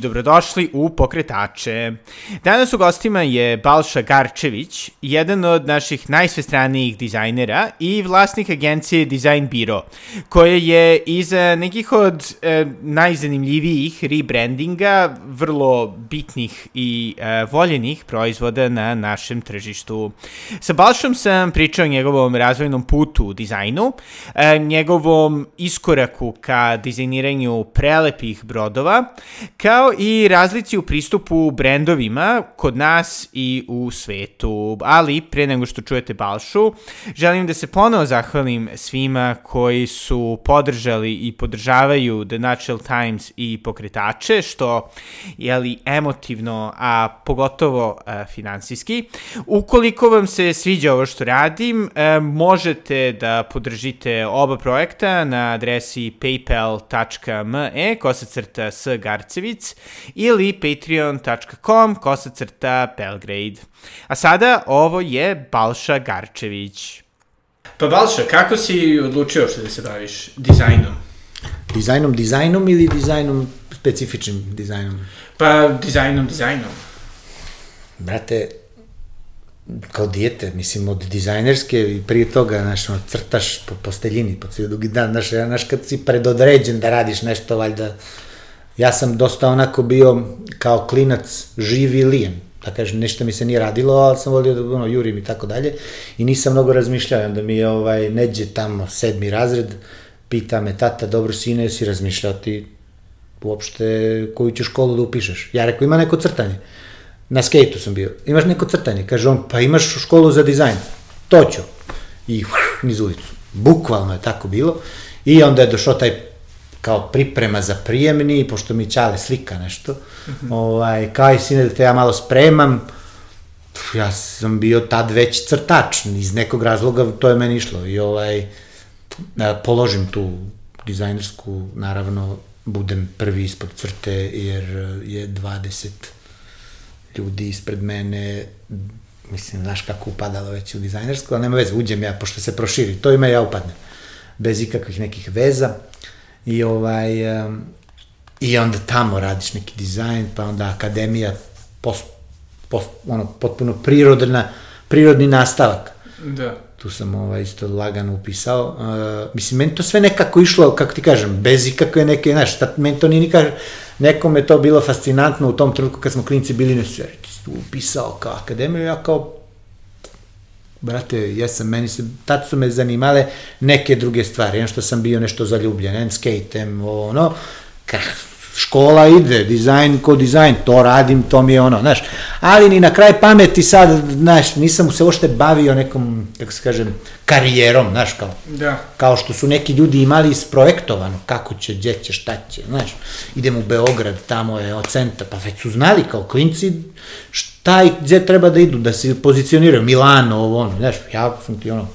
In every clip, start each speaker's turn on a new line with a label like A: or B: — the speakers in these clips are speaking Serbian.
A: Dobrodošli u Pokretače. Danas u gostima je Balša Garčević, jedan od naših najsvestranijih dizajnera i vlasnik agencije Design Biro, koja je iza nekih od e, najzanimljivijih rebrandinga, vrlo bitnih i e, voljenih proizvoda na našem tržištu. Sa Balšom sam pričao o njegovom razvojnom putu u dizajnu, e, njegovom iskoraku ka dizajniranju prelepih brodova, kao i razlici u pristupu brendovima kod nas i u svetu. Ali, pre nego što čujete Balšu, želim da se ponovo zahvalim svima koji su podržali i podržavaju The Natural Times i pokretače, što je li emotivno, a pogotovo a, finansijski. Ukoliko vam se sviđa ovo što radim, a, možete da podržite oba projekta na adresi paypal.me kosacrta s Garcevic ili patreon.com kosacrta Belgrade. A sada ovo je Balša Garčević. Pa Balša, kako si odlučio što da se baviš dizajnom?
B: Dizajnom, dizajnom ili dizajnom, specifičnim dizajnom?
A: Pa dizajnom, dizajnom.
B: Brate, kao dijete, mislim, od dizajnerske i prije toga, znaš, ono, crtaš po posteljini po cijel dugi dan, znaš, znaš, kad si predodređen da radiš nešto, valjda, ja sam dosta onako bio kao klinac živ i lijen, da kažem, nešto mi se nije radilo, ali sam volio da ono, jurim i tako dalje i nisam mnogo razmišljao, onda mi je ovaj, neđe tamo sedmi razred, pita me tata, dobro sine, si razmišljao ti uopšte koju ćeš školu da upišeš? Ja rekao, ima neko crtanje. Na skejtu sam bio. Imaš neko crtanje? Kaže on, pa imaš školu za dizajn. To ću. I uf, niz ulicu. Bukvalno je tako bilo. I onda je došao taj kao priprema za prijemni, pošto mi Ćale slika nešto, mm -hmm. ovaj, kao i sine da te ja malo spremam, ja sam bio tad već crtač, iz nekog razloga to je meni išlo. I ovaj, položim tu dizajnersku, naravno, budem prvi ispod crte, jer je 20 ljudi ispred mene, mislim, znaš kako upadalo već u dizajnersku, ali nema veze, uđem ja, pošto se proširi, to ima ja upadnem, bez ikakvih nekih veza, i ovaj, um, i onda tamo radiš neki dizajn, pa onda akademija, post, post, ono, potpuno prirodna, prirodni nastavak.
A: Da.
B: Tu sam ovaj, isto lagano upisao. Uh, mislim, meni to sve nekako išlo, kako ti kažem, bez ikakve neke, znaš, šta, meni to nije nikad, nekome to bilo fascinantno u tom trenutku kad smo klinici bili, ne su, upisao kao akademiju, ja kao, brate, ja sam, meni se, tad su me zanimale neke druge stvari, jedno što sam bio nešto zaljubljen, en skatem, ono, škola ide, dizajn ko dizajn, to radim, to mi je ono, znaš, ali ni na kraj pameti sad, znaš, nisam se ošte bavio nekom, kako se kažem, karijerom, znaš, kao,
A: Da.
B: kao što su neki ljudi imali isprojektovano, kako će, gdje će, šta će, znaš, idem u Beograd, tamo je od centra, pa već su znali kao klinci šta i gdje treba da idu, da se pozicioniraju, Milano, ovo, ono, znaš, ja sam ti ono,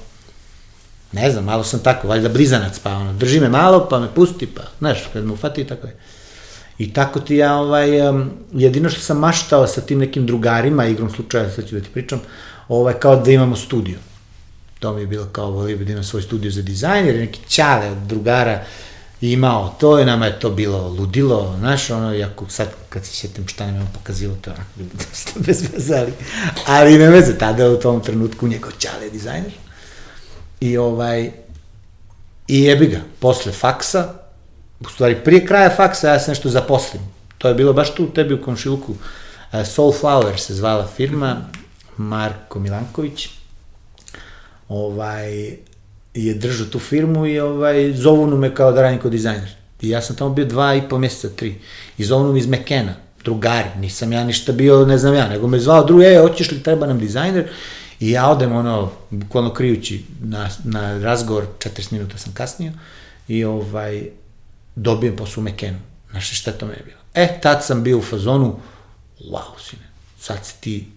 B: ne znam, malo sam tako, valjda blizanac, pa ono, drži me malo, pa me pusti, pa, znaš, kad me ufati, tako je. I tako ti ja, ovaj, jedino što sam maštao sa tim nekim drugarima, igrom slučaja, sad ću da ti pričam, ovaj, kao da imamo studio. To mi je bilo kao, volio bi da imam svoj studio za dizajn, jer je neki ćale od drugara imao to i nama je to bilo ludilo, znaš, ono, iako sad kad se sjetim šta nam je on pokazivo, to je onako bilo dosta bez veze, ali, ne veze, tada u tom trenutku njegov ćale dizajner. I ovaj, i jebi ga, posle faksa, u stvari prije kraja faksa ja se nešto zaposlim. To je bilo baš tu tebi u komšiluku. Uh, Soulflower se zvala firma, Marko Milanković. Ovaj, je držao tu firmu i ovaj, zovu me kao da radim kao dizajner. I ja sam tamo bio dva i po mjeseca, tri. I zovu me iz Mekena, drugari. Nisam ja ništa bio, ne znam ja, nego me zvao drugi, e, hoćeš li, treba nam dizajner. I ja odem, ono, bukvalno krijući na, na razgovor, 40 minuta sam kasnio, i ovaj, dobijem posao u Mekenu. Znaš šta to meni bilo? E, tad sam bio u fazonu, wow, sine, sad si ti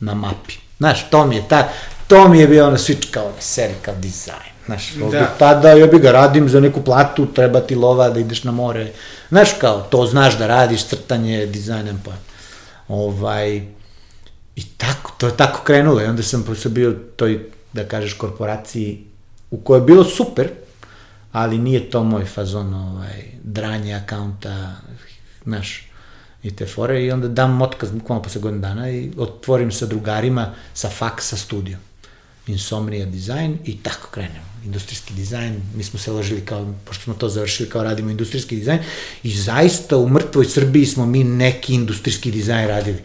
B: na mapi. Znaš, to mi je ta, to mi je bio ono switch kao na seri, kao dizajn. Znaš,
A: Da.
B: tada ja bi ga radim za neku platu, treba ti lova da ideš na more. Znaš, kao, to znaš da radiš, crtanje, dizajn, pa. Ovaj, I tako, to je tako krenulo. I onda sam bio toj, da kažeš, korporaciji u kojoj je bilo super, ali nije to moj fazon ovaj, dranje akaunta, znaš, i te fore i onda dam otkaz bukvalno posle godina dana i otvorim sa drugarima sa faksa studio. Insomnia dizajn i tako krenemo. Industrijski dizajn, mi smo se ložili kao, pošto smo to završili kao radimo industrijski dizajn i zaista u mrtvoj Srbiji smo mi neki industrijski dizajn radili.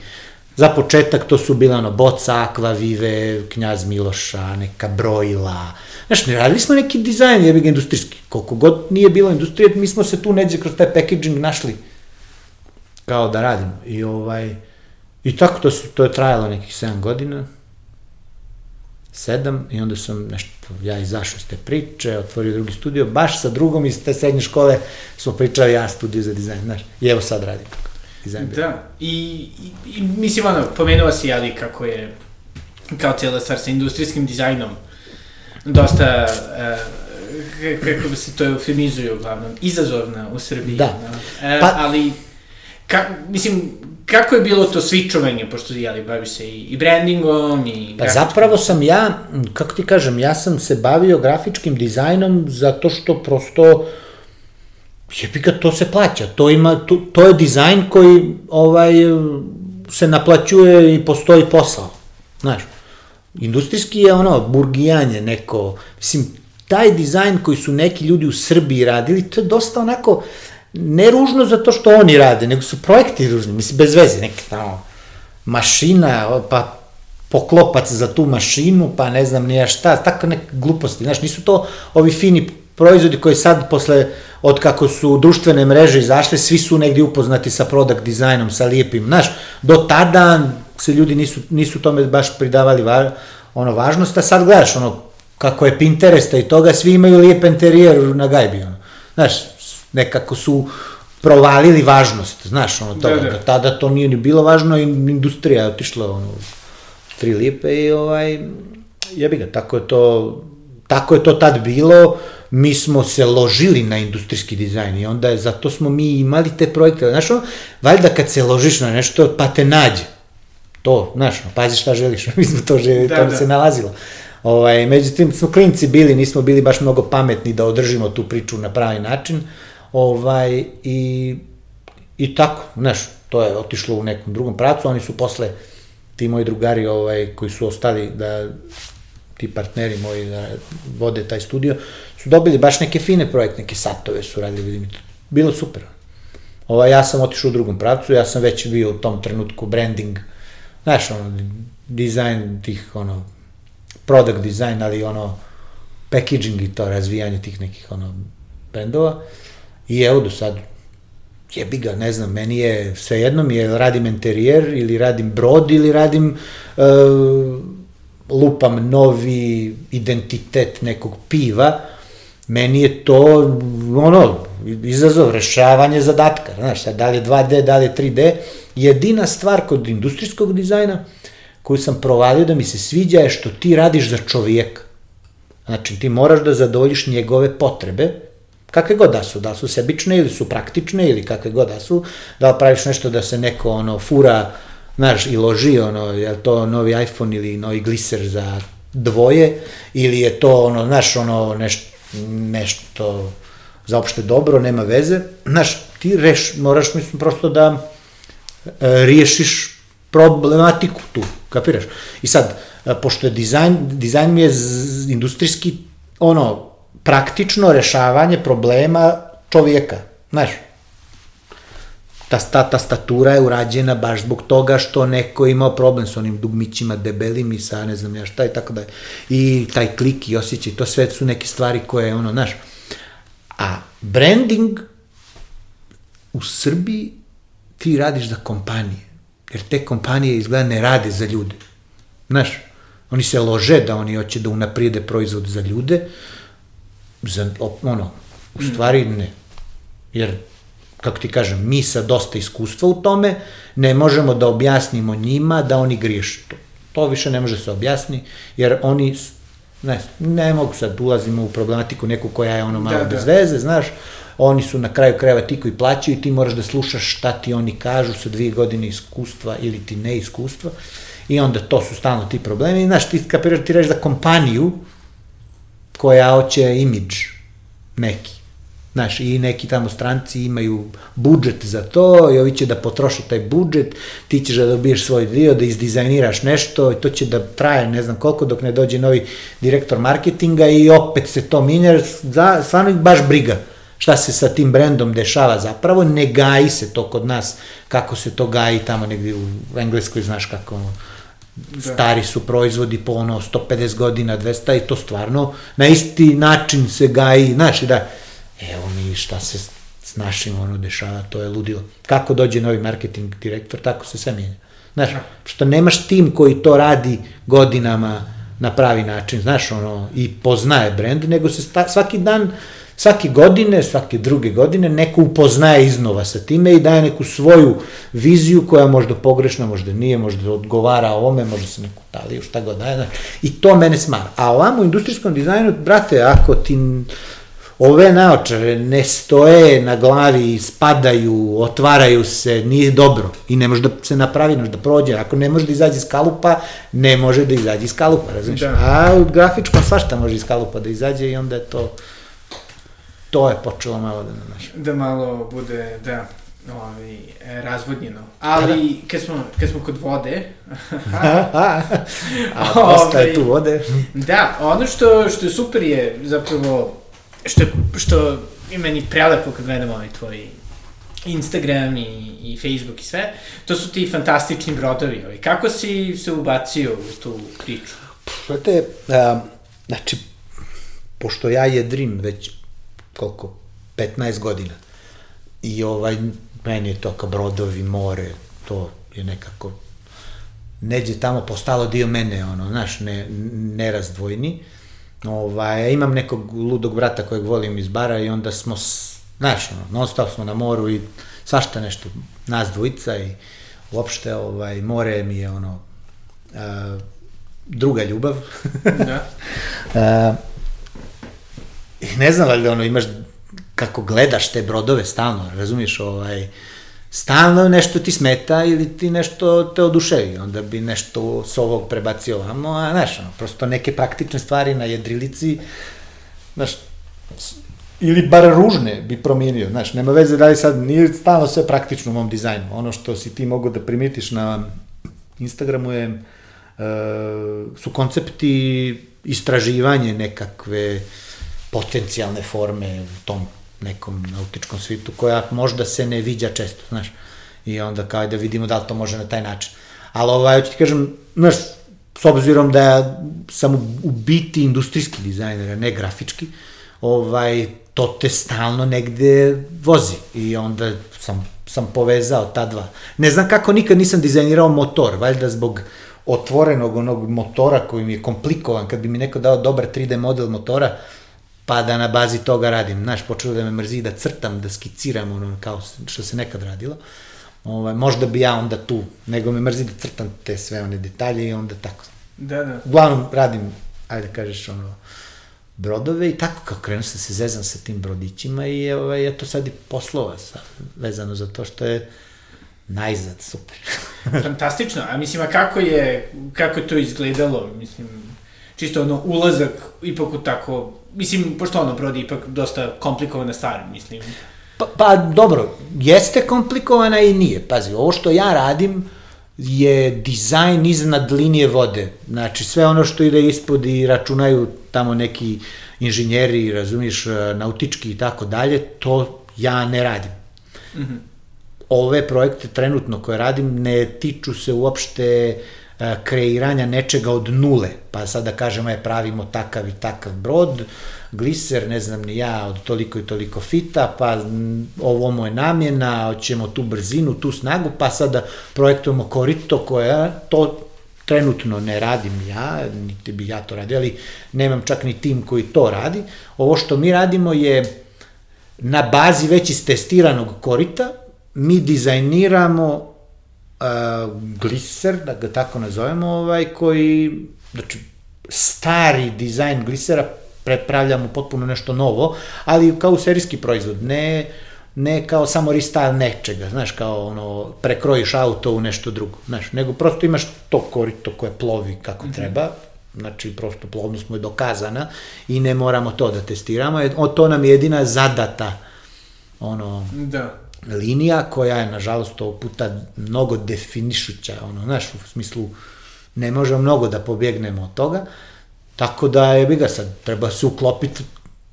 B: Za početak to su bila ono Boca, Aqua, Vive, Knjaz Miloša, neka brojila. Znaš, ne radili smo neki dizajn, jebi ga industrijski. Koliko god nije bilo industrije, mi smo se tu neđe kroz taj packaging našli kao da radimo. I ovaj, i tako to, su, to je trajalo nekih 7 godina, sedam i onda sam nešto, ja izašao iz te priče, otvorio drugi studio, baš sa drugom iz te srednje škole smo pričali ja studio za dizajn, znaš, i evo sad radim dizajn.
A: Da, i, i, i mislim, ono, pomenuo si, ali kako je, kao cijela stvar sa industrijskim dizajnom, dosta, uh, kako bi se to eufemizuje uglavnom, izazovna u Srbiji.
B: Da.
A: No? Uh, pa, ali, ka, mislim, kako je bilo to switchovanje, pošto jeli, baviš se i, i brandingom i...
B: Pa zapravo sam ja, kako ti kažem, ja sam se bavio grafičkim dizajnom zato što prosto jebi ga, to se plaća, to ima, to, to je dizajn koji ovaj, se naplaćuje i postoji posao, znaš. Industrijski je ono, burgijanje neko, mislim, taj dizajn koji su neki ljudi u Srbiji radili, to je dosta onako, ne ružno zato što oni rade, nego su projekti ružni, mislim, bez veze, neka tamo mašina, pa poklopac za tu mašinu, pa ne znam nija šta, tako neke gluposti, znaš, nisu to ovi fini proizvodi koji sad posle, od kako su društvene mreže izašle, svi su negdje upoznati sa product dizajnom, sa lijepim, znaš, do tada se ljudi nisu, nisu tome baš pridavali va, ono važnost, a sad gledaš, ono, kako je Pinteresta i toga, svi imaju lijep interijer na gajbi, ono. Znaš, nekako su provalili važnost, znaš, ono, toga, da, da. tada to nije ni bilo važno i industrija je otišla, ono, tri lipe i ovaj, jebi ga, tako je to, tako je to tad bilo, mi smo se ložili na industrijski dizajn i onda je, zato smo mi imali te projekte, znaš, ono, valjda kad se ložiš na nešto, pa te nađe, to, znaš, pazi šta želiš, mi smo to želi, da, to da. se nalazilo. Ovaj, međutim, smo klinci bili, nismo bili baš mnogo pametni da održimo tu priču na pravi način, Ovaj, i, I tako, znaš, to je otišlo u nekom drugom pracu, oni su posle, ti moji drugari ovaj, koji su ostali da ti partneri moji da vode taj studio, su dobili baš neke fine projekte, neke satove su radili, vidim, bilo super. Ovaj, ja sam otišao u drugom pravcu, ja sam već bio u tom trenutku branding, znaš, ono, dizajn tih, ono, product design, ali ono, packaging i to, razvijanje tih nekih, ono, brendova. I evo do sad, jebi ga, ne znam, meni je svejedno mi je radim interijer ili radim brod ili radim uh, lupam novi identitet nekog piva, meni je to ono, izazov, rešavanje zadatka, znaš, da li je 2D, da li je 3D, jedina stvar kod industrijskog dizajna koju sam provalio da mi se sviđa je što ti radiš za čovjeka. Znači, ti moraš da zadovoljiš njegove potrebe, kakve god da su, da su sebične ili su praktične ili kakve god da su, da praviš nešto da se neko ono fura, znaš, i loži, ono, je to novi iPhone ili novi gliser za dvoje, ili je to ono, znaš, ono, nešto, nešto za opšte dobro, nema veze, znaš, ti reš, moraš, mislim, prosto da riješiš problematiku tu, kapiraš? I sad, e, pošto je dizajn, dizajn mi je industrijski, ono, praktično rešavanje problema čovjeka, znaš. Ta, ta, ta statura je urađena baš zbog toga što neko imao problem s onim dugmićima debelim i sa ne znam ja šta i tako da I taj klik i osjećaj, to sve su neke stvari koje, ono, znaš. A branding u Srbiji ti radiš za kompanije. Jer te kompanije izgleda ne rade za ljude. Znaš, oni se lože da oni hoće da unaprijede proizvod za ljude, za, ono, u stvari ne. Jer, kako ti kažem, mi sa dosta iskustva u tome ne možemo da objasnimo njima da oni griješe. To, to više ne može se objasni, jer oni, ne, ne mogu sad, ulazimo u problematiku neku koja je ono malo da, da. bez veze, znaš, oni su na kraju krajeva ti koji plaćaju i ti moraš da slušaš šta ti oni kažu sa dvije godine iskustva ili ti neiskustva I onda to su stalno ti problemi. I znaš, ti kapiraš, ti reći za kompaniju koja hoće imidž neki. Znaš, i neki tamo stranci imaju budžet za to i ovi će da potroše taj budžet, ti ćeš da dobiješ svoj dio, da izdizajniraš nešto i to će da traje ne znam koliko dok ne dođe novi direktor marketinga i opet se to minja, stvarno ih baš briga šta se sa tim brendom dešava zapravo, ne gaji se to kod nas kako se to gaji tamo negdje u Engleskoj, znaš kako da. stari su proizvodi po ono 150 godina, 200 i to stvarno na isti način se gaji, znaš, da evo mi šta se s našim ono dešava, to je ludilo. Kako dođe novi marketing direktor, tako se sve mijenja. Znaš, da. što nemaš tim koji to radi godinama na pravi način, znaš, ono, i poznaje brend, nego se sta, svaki dan, svake godine, svake druge godine, neko upoznaje iznova sa time i daje neku svoju viziju koja možda pogrešna, možda nije, možda odgovara ovome, možda se neku taliju, šta god daje, i to mene smara. A ovamo u industrijskom dizajnu, brate, ako ti ove naočare ne stoje na glavi, spadaju, otvaraju se, nije dobro i ne može da se napravi, ne može da prođe. Ako ne može da izađe iz kalupa, ne može da izađe iz kalupa, razumiješ? Da. A u grafičkom svašta može iz kalupa da izađe i onda je to to je počelo malo da naš.
A: Da malo bude, da, ovaj, razvodnjeno. Ali da. kad smo, kad smo kod vode...
B: a, a dosta je tu ovaj, vode.
A: da, ono što, što je super je zapravo što, što je meni prelepo kad gledam ovaj tvoj Instagram i, i Facebook i sve, to su ti fantastični brodovi. Ovaj. Kako si se ubacio u tu priču?
B: Znate, znači, pošto ja jedrim već koliko, 15 godina, i ovaj, meni je to kao brodovi, more, to je nekako neđe tamo postalo dio mene, ono, znaš, ne, nerazdvojni. Ovaj, imam nekog ludog brata kojeg volim iz bara i onda smo, znaš, ono, non stop smo na moru i svašta nešto, nas dvojica i uopšte, ovaj, more mi je ono, a, druga ljubav. da. a, I ne znam, ali ono, imaš, kako gledaš te brodove stalno, razumiješ, ovaj, stalno nešto ti smeta ili ti nešto te oduševi, onda bi nešto s ovog prebacio ovamo, a znaš, ono, prosto neke praktične stvari na jedrilici, znaš, ili bar ružne bi promijenio, znaš, nema veze da li sad, nije stalno sve praktično u mom dizajnu, ono što si ti mogo da primitiš na Instagramu je, uh, su koncepti istraživanje nekakve potencijalne forme u tom nekom nautičkom svitu koja možda se ne viđa često, znaš. I onda kao da vidimo da li to može na taj način. Ali ovaj, hoću ti kažem, znaš, s obzirom da sam u biti industrijski dizajner, a ne grafički, ovaj, to te stalno negde vozi i onda sam, sam povezao ta dva. Ne znam kako nikad nisam dizajnirao motor, valjda zbog otvorenog onog motora koji mi je komplikovan, kad bi mi neko dao dobar 3D model motora, pa da na bazi toga radim. Znaš, počelo da me mrzi da crtam, da skiciram, ono, kao što se nekad radilo. Ovaj, možda bi ja onda tu, nego me mrzi da crtam te sve one detalje i onda tako.
A: Da, da.
B: Uglavnom radim, ajde da kažeš, ono, brodove i tako kao krenuo sam se zezam sa tim brodićima i ovaj, eto sad i poslova sa, vezano za to što je najzad super.
A: Fantastično, a mislim, a kako je, kako je to izgledalo, mislim, čisto ono ulazak ipak u tako mislim, pošto ono, Brody ipak dosta komplikovana stvar, mislim.
B: Pa, pa dobro, jeste komplikovana i nije. Pazi, ovo što ja radim je dizajn iznad linije vode. Znači, sve ono što ide ispod i računaju tamo neki inženjeri, razumiješ, nautički i tako dalje, to ja ne radim. Mm -hmm. Ove projekte trenutno koje radim ne tiču se uopšte uh, E, kreiranja nečega od nule, pa sad da kažemo je pravimo takav i takav brod, gliser, ne znam ni ja, od toliko i toliko fita, pa ovo mu je namjena, hoćemo tu brzinu, tu snagu, pa sada projektujemo korito koje, to trenutno ne radim ja, niti bi ja to radio, ali nemam čak ni tim koji to radi. Ovo što mi radimo je na bazi već istestiranog korita, mi dizajniramo uh, gliser, da ga tako nazovemo, ovaj, koji, znači, stari dizajn glisera prepravljamo potpuno nešto novo, ali kao serijski proizvod, ne ne kao samo restyle nečega, znaš, kao ono, prekrojiš auto u nešto drugo, znaš, nego prosto imaš to korito koje plovi kako mm -hmm. treba, znači prosto plovnost mu je dokazana i ne moramo to da testiramo, o, to nam je jedina zadata ono,
A: da.
B: Linija koja je, nažalost, ovog puta mnogo definišuća, ono, znaš, u smislu, ne možemo mnogo da pobjegnemo od toga, tako da je bi ga sad, treba se uklopiti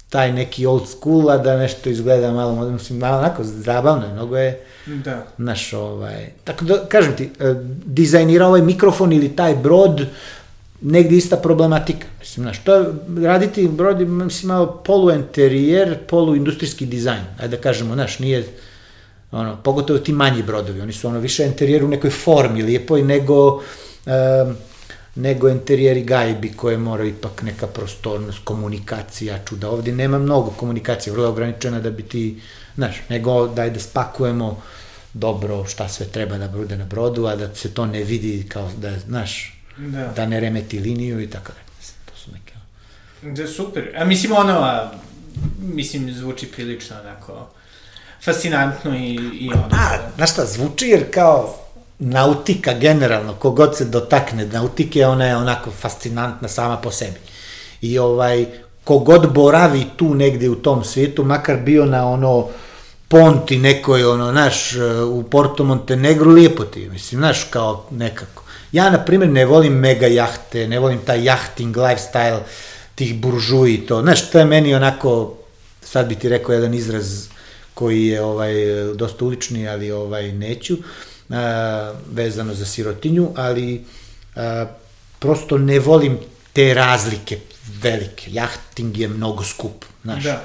B: taj neki old school, a da nešto izgleda malo moderno, mislim, malo onako zabavno, mnogo je,
A: da.
B: naš, ovaj, tako da, kažem ti, e, dizajnira ovaj mikrofon ili taj brod, negdje ista problematika. Mislim, znaš, to je, raditi brod, mislim, malo poluenterijer, poluindustrijski dizajn, ajde da kažemo, znaš, nije, ono, pogotovo ti manji brodovi, oni su ono više interijer u nekoj formi lijepoj nego, um, nego interijeri gajbi koje moraju ipak neka prostornost, komunikacija, čuda. Ovdje nema mnogo komunikacije, vrlo ograničena da bi ti, znaš, nego daj da spakujemo dobro šta sve treba da bude na brodu, a da se to ne vidi kao da, znaš, da, da ne remeti liniju i tako da. To su neke...
A: Da, super. A mislim, ono, a, mislim, zvuči prilično onako fascinantno i, i ono...
B: A, znaš šta, zvuči jer kao nautika generalno, kogod se dotakne nautike, ona je onako fascinantna sama po sebi. I ovaj, kogod boravi tu negde u tom svijetu, makar bio na ono ponti nekoj, ono, naš, u Porto Montenegro, lijepo ti, mislim, znaš, kao nekako. Ja, na primjer, ne volim mega jahte, ne volim taj jahting lifestyle, tih buržuji to, znaš, to je meni onako, sad bi ti rekao jedan izraz koji je ovaj dosta ulični, ali ovaj neću, a, vezano za sirotinju, ali a, prosto ne volim te razlike velike. Jahting je mnogo skup, znaš. Da.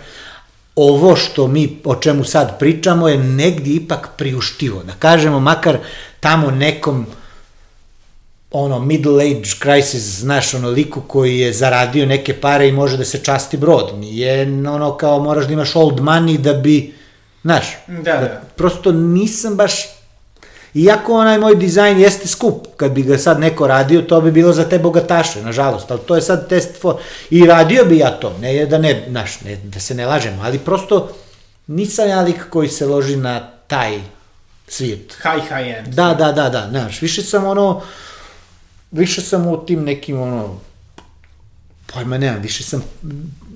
B: Ovo što mi, o čemu sad pričamo, je negdje ipak priuštivo. Da kažemo, makar tamo nekom ono middle age crisis, znaš, ono liku koji je zaradio neke pare i može da se časti brod. Nije ono kao moraš da imaš old money da bi, znaš,
A: da, da. da
B: prosto nisam baš Iako onaj moj dizajn jeste skup, kad bi ga sad neko radio, to bi bilo za te bogataše, nažalost, ali to je sad test for... I radio bi ja to, ne da ne, znaš, ne, da se ne lažemo, ali prosto nisam ja lik koji se loži na taj svijet.
A: High, high end.
B: Da, da, da, da, znaš, više sam ono, više sam u tim nekim, ono, pojma nemam, više sam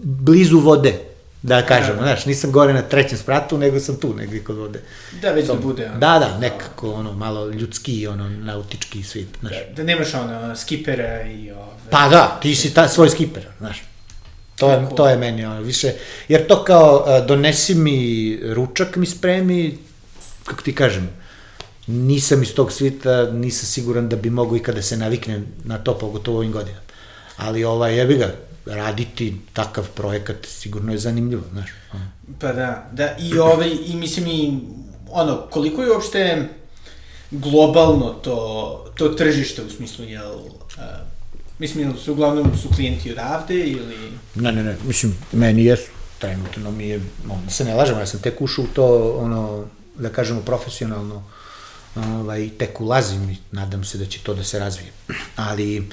B: blizu vode, da kažem, da, znaš, nisam gore na trećem spratu, nego sam tu negdje kod vode.
A: Da, već Tom, da bude. Ono,
B: da, da, nekako, ono, malo ljudski, ono, nautički svijet, znaš.
A: Da, da nemaš, ono, skipera i ove...
B: Pa da, ti si ta, svoj skiper, znaš. To je, to je meni, ono, više, jer to kao, donesi mi ručak mi spremi, kako ti kažem, nisam iz tog svita, nisam siguran da bi mogo ikada da se naviknem na to, pogotovo ovim godinama. Ali ovaj, jebi ga, raditi takav projekat sigurno je zanimljivo, znaš.
A: Pa da, da, i ovaj, i mislim i, ono, koliko je uopšte globalno to, to tržište u smislu, jel, uh, mislim, su uglavnom su klijenti odavde ili...
B: Ne, ne, ne, mislim, meni jesu, trenutno mi je, da se ne lažemo, ja sam tek ušao u to, ono, da kažemo, profesionalno, ovaj, tek ulazim i nadam se da će to da se razvije. Ali,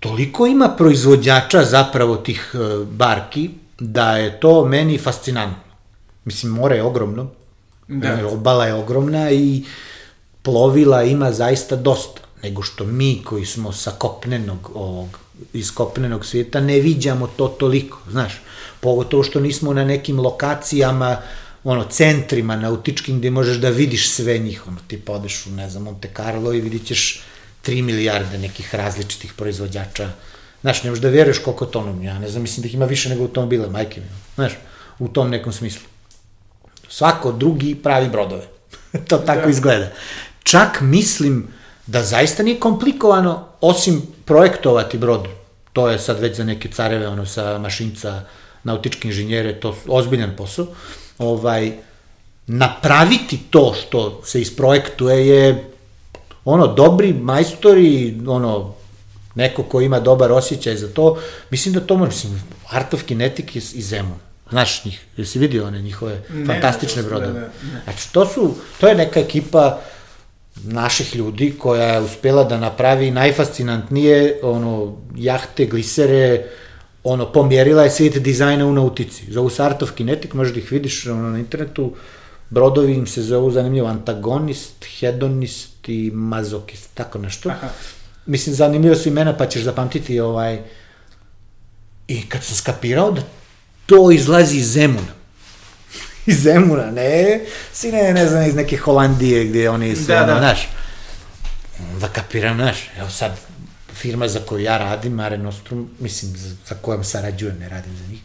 B: toliko ima proizvođača zapravo tih e, barki, da je to meni fascinantno. Mislim, more je ogromno, da. E, obala je ogromna i plovila ima zaista dosta, nego što mi koji smo sa kopnenog ovog, iz kopnenog svijeta ne viđamo to toliko, znaš, pogotovo što nismo na nekim lokacijama ono, centrima nautičkim gde možeš da vidiš sve njih, ono, ti podeš u, ne znam, Monte Carlo i vidit ćeš 3 milijarde nekih različitih proizvođača. Znaš, ne možeš da vjeruješ koliko to ono, ja ne znam, mislim da ih ima više nego automobila, majke mi, znaš, u tom nekom smislu. Svako drugi pravi brodove. to tako da. izgleda. Čak mislim da zaista nije komplikovano, osim projektovati brod, to je sad već za neke careve, ono, sa mašinca, nautičke inženjere, to ozbiljan posao, ovaj, napraviti to što se isprojektuje je ono, dobri majstori, ono, neko ko ima dobar osjećaj za to, mislim da to može, mislim, Art of Kinetic iz, iz Zemun. Znaš njih, jesi vidio one njihove ne, fantastične brodove? Ne, ne. Znači, to su, to je neka ekipa naših ljudi koja je uspela da napravi najfascinantnije ono, jahte, glisere, ono, pomjerila je svijet dizajna u nautici. Zovu se Art of Kinetic, možda ih vidiš ono, na internetu, brodovi im se zovu zanimljivo antagonist, hedonist i mazokist, tako nešto. Aha. Mislim, zanimljivo su imena, pa ćeš zapamtiti ovaj... I kad sam skapirao da to izlazi iz Zemuna, iz Zemuna, ne, si ne, znam, iz neke Holandije gdje oni su, da, ono, da. znaš, da kapiram, znaš, evo sad, firma za koju ja radim, Mare Nostrum, mislim, za, za kojom sarađujem, ne radim za njih,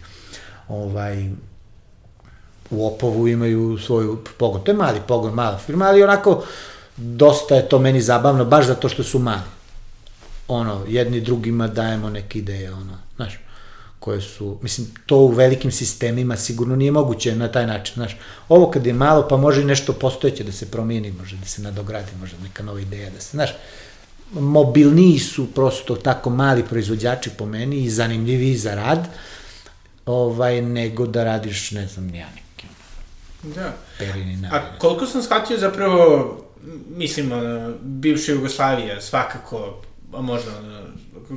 B: ovaj, u Opovu imaju svoju pogon. To je mali pogon, mala firma, ali onako, dosta je to meni zabavno, baš zato što su mali. Ono, jedni drugima dajemo neke ideje, ono, znaš, koje su, mislim, to u velikim sistemima sigurno nije moguće na taj način, znaš. Ovo kad je malo, pa može i nešto postojeće da se promijeni, može da se nadogradi, može neka nova ideja da se, znaš, mobilniji su prosto tako mali proizvođači po meni i zanimljiviji za rad, ovaj, nego da radiš, ne znam, ja neki.
A: Da. Perini A koliko sam shvatio zapravo, mislim, ono, bivša Jugoslavija, svakako, a možda ono,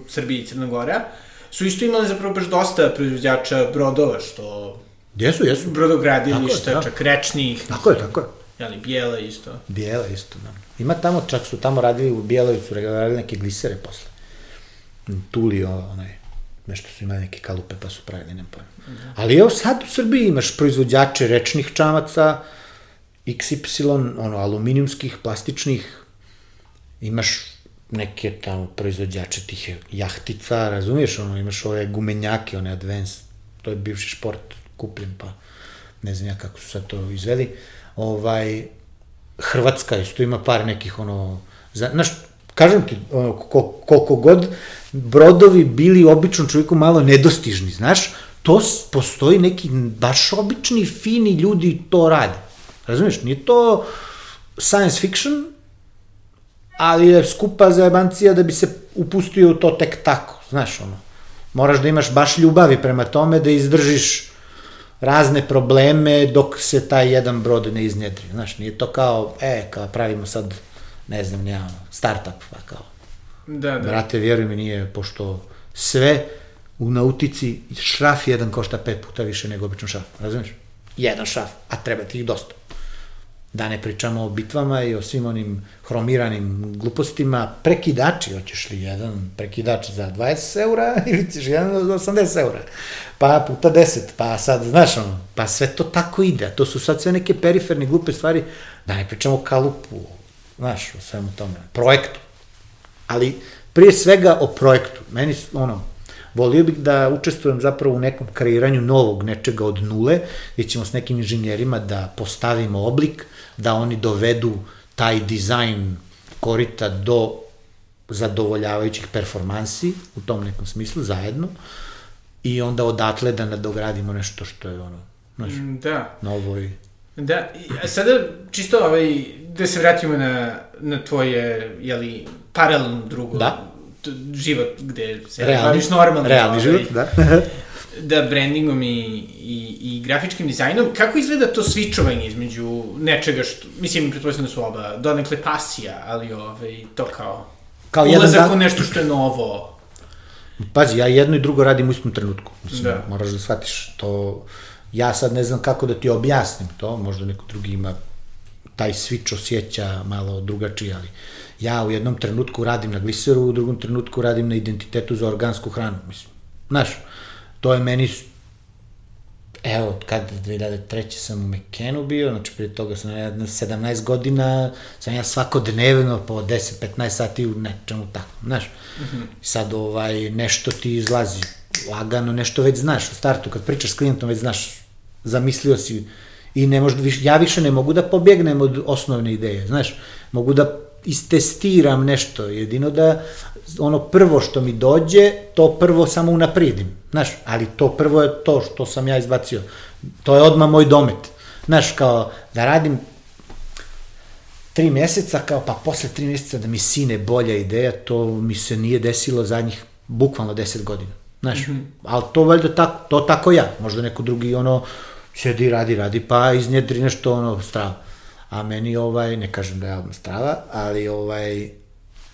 A: Srbija i Crna Gora, su isto imali zapravo baš dosta proizvođača brodova, što...
B: Jesu, jesu.
A: Brodogradilišta, da. čak rečnih.
B: Tako je, tako je.
A: Jeli, bijela isto.
B: Bijela isto, da. Ima tamo, čak su tamo radili u Bijeloj, su radili neke glisere posle. Tulio, onaj, nešto su imali neke kalupe pa su pravili, nema pojma. Da. Ali evo sad u Srbiji imaš proizvođače rečnih čamaca, XY, ono, aluminijumskih, plastičnih, imaš neke tamo proizvođače tih jahtica, razumiješ, ono, imaš ove gumenjake, one advanced, to je bivši šport kupljen, pa ne znam ja kako su sad to izveli. Ovaj, Hrvatska isto ima par nekih, ono, za, znaš, kažem ti, ono, koliko god brodovi bili običnom čovjeku malo nedostižni, znaš, to postoji neki baš obični, fini ljudi to rade. Razumiješ, nije to science fiction, ali je skupa zajebancija da bi se upustio u to tek tako, znaš, ono. Moraš da imaš baš ljubavi prema tome, da izdržiš razne probleme dok se taj jedan brod ne iznjedri. Znaš, nije to kao, e, kao pravimo sad, ne znam, nema, startup, pa kao. Da, da. Brate, vjeruj mi, nije, pošto sve u nautici šraf jedan košta pet puta više nego obično šraf, razumiješ? Jedan šraf, a treba ti ih dosta. Da ne pričamo o bitvama i o svim onim hromiranim glupostima. Prekidači, hoćeš li jedan prekidač za 20 eura ili ćeš jedan za 80 eura? Pa puta 10, pa sad, znaš ono, pa sve to tako ide. To su sad sve neke periferne glupe stvari, da ne pričamo o kalupu, znaš, o svemu tome, projektu. Ali prije svega o projektu. Meni, ono, volio bih da učestvujem zapravo u nekom kreiranju novog nečega od nule, gdje ćemo s nekim inženjerima da postavimo oblik, da oni dovedu taj dizajn korita do zadovoljavajućih performansi u tom nekom smislu zajedno i onda odatle da nadogradimo nešto što je ono, znaš, mm, da. novo i...
A: Da, a sada čisto ovaj, da se vratimo na, na tvoje, jeli, paralelno drugo
B: da.
A: Život gde se realni, baviš normalno.
B: Realni ovaj, život, da.
A: da brandingom i, i, i grafičkim dizajnom, kako izgleda to switchovanje između nečega što, mislim, pretpostavljam da su oba donekle pasija, ali ovaj, to kao, kao ulazak dan... u nešto što je novo.
B: Pazi, ja jedno i drugo radim u istom trenutku. Mislim, da. moraš da shvatiš to. Ja sad ne znam kako da ti objasnim to, možda neko drugi ima taj switch osjeća malo drugačije, ali ja u jednom trenutku radim na gliseru, u drugom trenutku radim na identitetu za organsku hranu, mislim. Znaš, to je meni evo, kad 2003. sam u Mekenu bio, znači prije toga sam ja 17 godina, sam ja svakodnevno po 10-15 sati u nečemu tako, znaš. Mm -hmm. Sad ovaj, nešto ti izlazi, lagano, nešto već znaš u startu, kad pričaš s klijentom već znaš, zamislio si i ne možda, ja više ne mogu da pobjegnem od osnovne ideje, znaš, mogu da istestiram nešto, jedino da ono prvo što mi dođe, to prvo samo unaprijedim, znaš, ali to prvo je to što sam ja izbacio, to je odmah moj domet, znaš, kao da radim tri mjeseca, kao pa posle tri mjeseca da mi sine bolja ideja, to mi se nije desilo zadnjih bukvalno deset godina, znaš, mm -hmm. ali to valjda tako, to tako ja, možda neko drugi ono, sedi, radi, radi, pa iznjedri nešto ono strava a meni ovaj, ne kažem da je album strava, ali ovaj,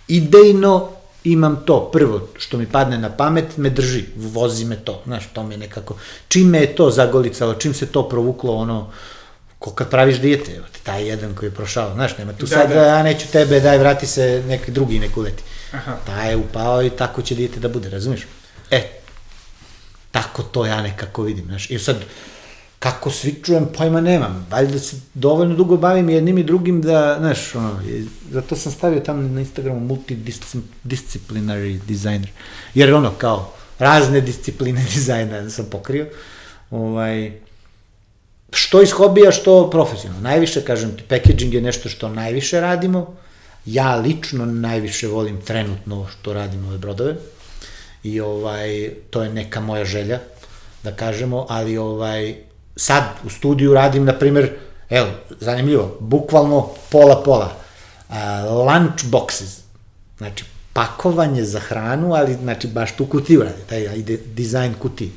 B: idejno imam to, prvo što mi padne na pamet, me drži, vozi me to, znaš, to mi je nekako, čim me je to zagolicalo, čim se to provuklo, ono, ko kad praviš dijete, evo taj jedan koji je prošao, znaš, nema tu
A: Da,
B: sad,
A: da.
B: ja neću tebe, daj, vrati se, neki drugi nek uleti.
A: Aha.
B: Taj je upao i tako će dijete da bude, razumiješ? E, tako to ja nekako vidim, znaš, i sad, kako svi čujem, pojma nemam, valjda se dovoljno dugo bavim jednim i drugim da, znaš, ono, zato sam stavio tamo na Instagramu multidisciplinary designer, jer ono, kao, razne discipline dizajna sam pokrio, ovaj, što iz hobija, što profesionalno. Najviše, kažem ti, packaging je nešto što najviše radimo, ja lično najviše volim trenutno što radim ove brodove, i ovaj, to je neka moja želja, da kažemo, ali ovaj, sad u studiju radim, na primer, evo, zanimljivo, bukvalno pola-pola, lunch boxes, znači pakovanje za hranu, ali znači baš tu kutiju radi, taj ide dizajn kutije.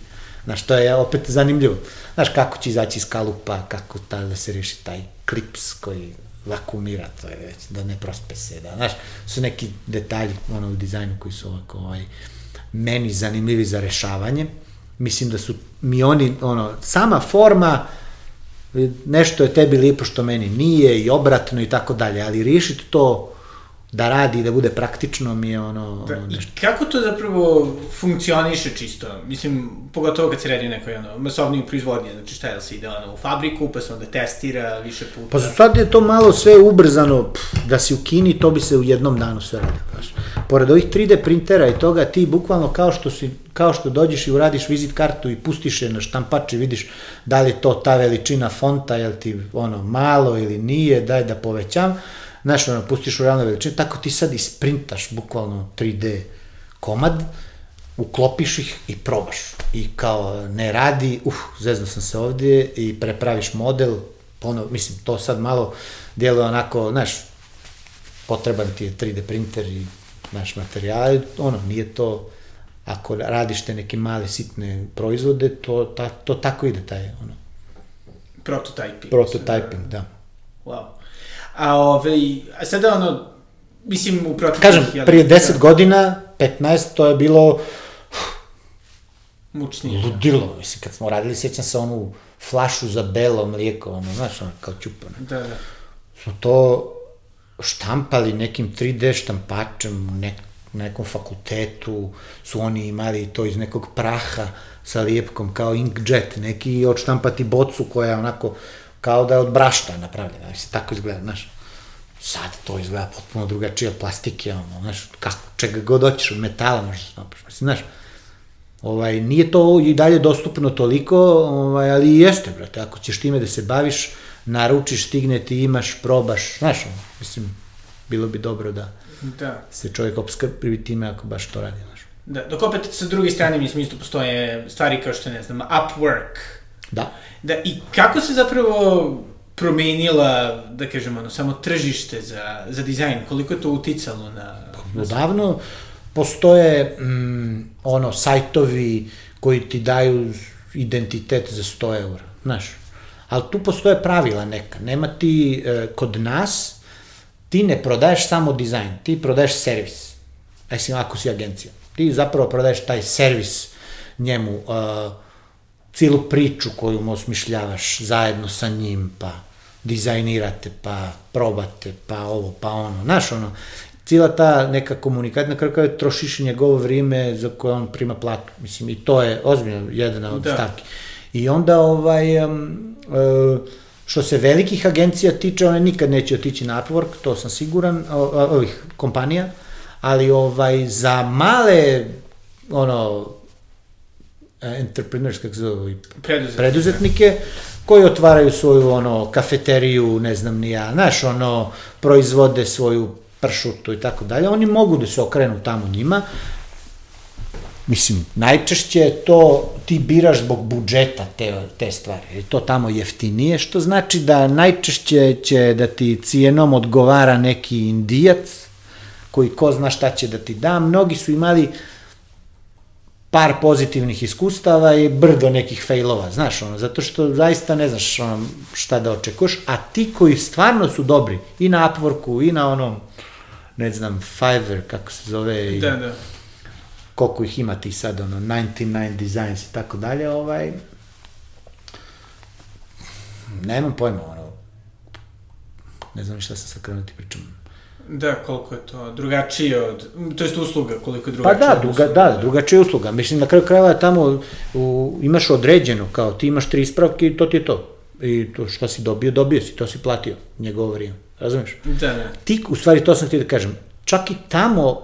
B: Znaš, to je opet zanimljivo. Znaš, kako će izaći iz kalupa, kako ta, da se reši taj klips koji vakumira, to je već, da ne prospe se, da, znaš, su neki detalji ono, u dizajnu koji su ovako, ovaj, meni zanimljivi za rešavanje. Mislim da su mi oni, ono, sama forma, nešto je tebi lipo što meni nije i obratno i tako dalje, ali riješiti to da radi i da bude praktično mi je ono,
A: Da,
B: ono
A: I
B: nešto.
A: kako to zapravo funkcioniše čisto? Mislim, pogotovo kad se radi o nekoj ono, masovnoj proizvodnji, znači šta je da se ide ono, u fabriku, pa se onda testira više puta.
B: Pa sad je to malo sve ubrzano, pff, da si u Kini, to bi se u jednom danu sve radio. Znaš. Pored ovih 3D printera i toga, ti bukvalno kao što, si, kao što dođeš i uradiš vizit kartu i pustiš je na štampač i vidiš da li je to ta veličina fonta, jel ti ono malo ili nije, daj da povećam, znaš, ono, pustiš u realne veličine, tako ti sad isprintaš bukvalno 3D komad, uklopiš ih i probaš. I kao ne radi, uh, zezno sam se ovdje i prepraviš model, ponovo, mislim, to sad malo djeluje onako, znaš, potreban ti je 3D printer i naš materijal, ono, nije to, ako radiš te neke male sitne proizvode, to, ta, to tako ide taj, ono,
A: Prototyping.
B: prototyping, da.
A: Wow. A, ovaj, a sada ono, mislim u prototyping...
B: Kažem,
A: jel,
B: prije
A: da,
B: 10 godina, 15, to je bilo
A: Mučnije.
B: ludilo, mislim, kad smo radili, sjećam se onu flašu za belo mlijeko, ono, znaš, ono, kao čupano.
A: Da, da.
B: smo to štampali nekim 3D štampačem u nek, nekom fakultetu, su oni imali to iz nekog praha sa lijepkom kao inkjet, neki odštampati bocu koja je onako kao da je od brašta napravljena, mislim, tako izgleda, znaš. Sad to izgleda potpuno drugačije od plastike, ono, znaš, kako, čega god hoćeš, od metala možeš da štampaš, mislim, znaš. Ovaj, nije to i dalje dostupno toliko, ovaj, ali jeste, brate, ako ćeš time da se baviš, naručiš, stigne ti, imaš, probaš, znaš, ono, mislim, bilo bi dobro da
A: Da.
B: se čovjek obskrbi time ako baš to radi, znaš.
A: Da, dok opet sa druge strane, mislim, isto postoje stvari kao što, ne znam, Upwork.
B: Da.
A: Da, i kako se zapravo promenila, da kažem, ono, samo tržište za, za dizajn, koliko je to uticalo na... na
B: Odavno postoje mm, ono sajtovi koji ti daju identitet za 100 eura, znaš. Ali tu postoje pravila neka. Nema ti e, kod nas, ti ne prodaješ samo dizajn, ti prodaješ servis. Mislim, ako si agencija. Ti zapravo prodaješ taj servis njemu, uh, cijelu priču koju mu osmišljavaš zajedno sa njim, pa dizajnirate, pa probate, pa ovo, pa ono. Znaš, ono, cijela ta neka komunikacija, na kraju krajeva trošiš njegovo vrijeme za koje on prima platu. Mislim, i to je ozbiljno jedna od
A: Da.
B: stavki. I onda, ovaj, um, uh, što se velikih agencija tiče, one nikad neće otići na Upwork, to sam siguran, ovih kompanija, ali ovaj, za male, ono, entrepreneurs, kako se zove,
A: Preduzetnike.
B: preduzetnike koji otvaraju svoju ono kafeteriju, ne znam ni ja, znaš, ono proizvode svoju pršutu i tako dalje, oni mogu da se okrenu tamo njima. Mislim, najčešće je to ti biraš zbog budžeta te, te stvari, jer je to tamo jeftinije, što znači da najčešće će da ti cijenom odgovara neki indijac, koji ko zna šta će da ti da. Mnogi su imali par pozitivnih iskustava i brdo nekih failova, znaš, ono, zato što zaista ne znaš ono, šta da očekuješ, a ti koji stvarno su dobri, i na Upworku, i na onom, ne znam, Fiverr, kako se zove, i
A: Da, da.
B: koliko ih ima ti sad, ono, 99 Designs i tako dalje, ovaj, nemam pojma, ono, ne znam šta sam sad krenuo da ti pričam.
A: Da, koliko je to drugačije od, to jest usluga, koliko je
B: Pa
A: drugačije
B: da,
A: od
B: druga,
A: usluga.
B: da, drugačija usluga. Mislim, na kraju krajeva tamo u, imaš određeno, kao ti imaš tri ispravke i to ti je to. I to što si dobio, dobio si, to si platio, njegovo vrijeme. Razumeš?
A: Da, da.
B: Ti, u stvari, to sam htio da kažem, čak i tamo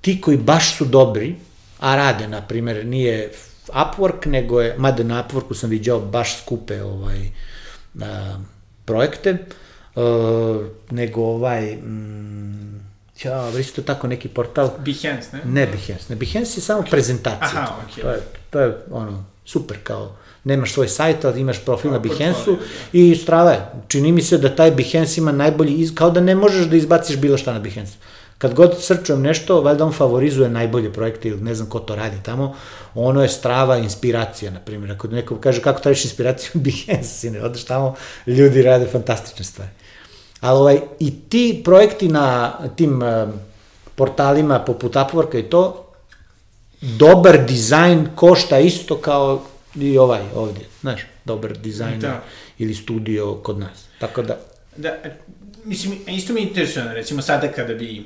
B: ti koji baš su dobri, a rade, na primjer, nije Upwork, nego je, mada na Upworku sam viđao baš skupe ovaj, a, projekte, a, nego ovaj, mm, ja, isto tako neki portal,
A: Behance, ne?
B: ne Behance, ne Behance je samo prezentacija.
A: Aha,
B: to.
A: okej.
B: To je, to je ono, super kao, nemaš svoj sajt, ali imaš profil
A: Kao
B: na Behance-u
A: portfolio,
B: i strava je. Čini mi se da taj Behance ima najbolji, iz, kao da ne možeš da izbaciš bilo šta na Behance. Kad god srčujem nešto, valjda on favorizuje najbolje projekte ili ne znam ko to radi tamo, ono je strava inspiracija, na primjer. Ako neko kaže kako tražiš inspiraciju, Behance, sine, odeš tamo, ljudi rade fantastične stvari. Ali ovaj, i ti projekti na tim um, portalima poput Upworka i to, dobar dizajn košta isto kao i ovaj ovdje, znaš, dobar dizajn
A: Da.
B: ili studio kod nas. Tako da,
A: Da, e, mislim, isto mi je interesantno, recimo sada kada bi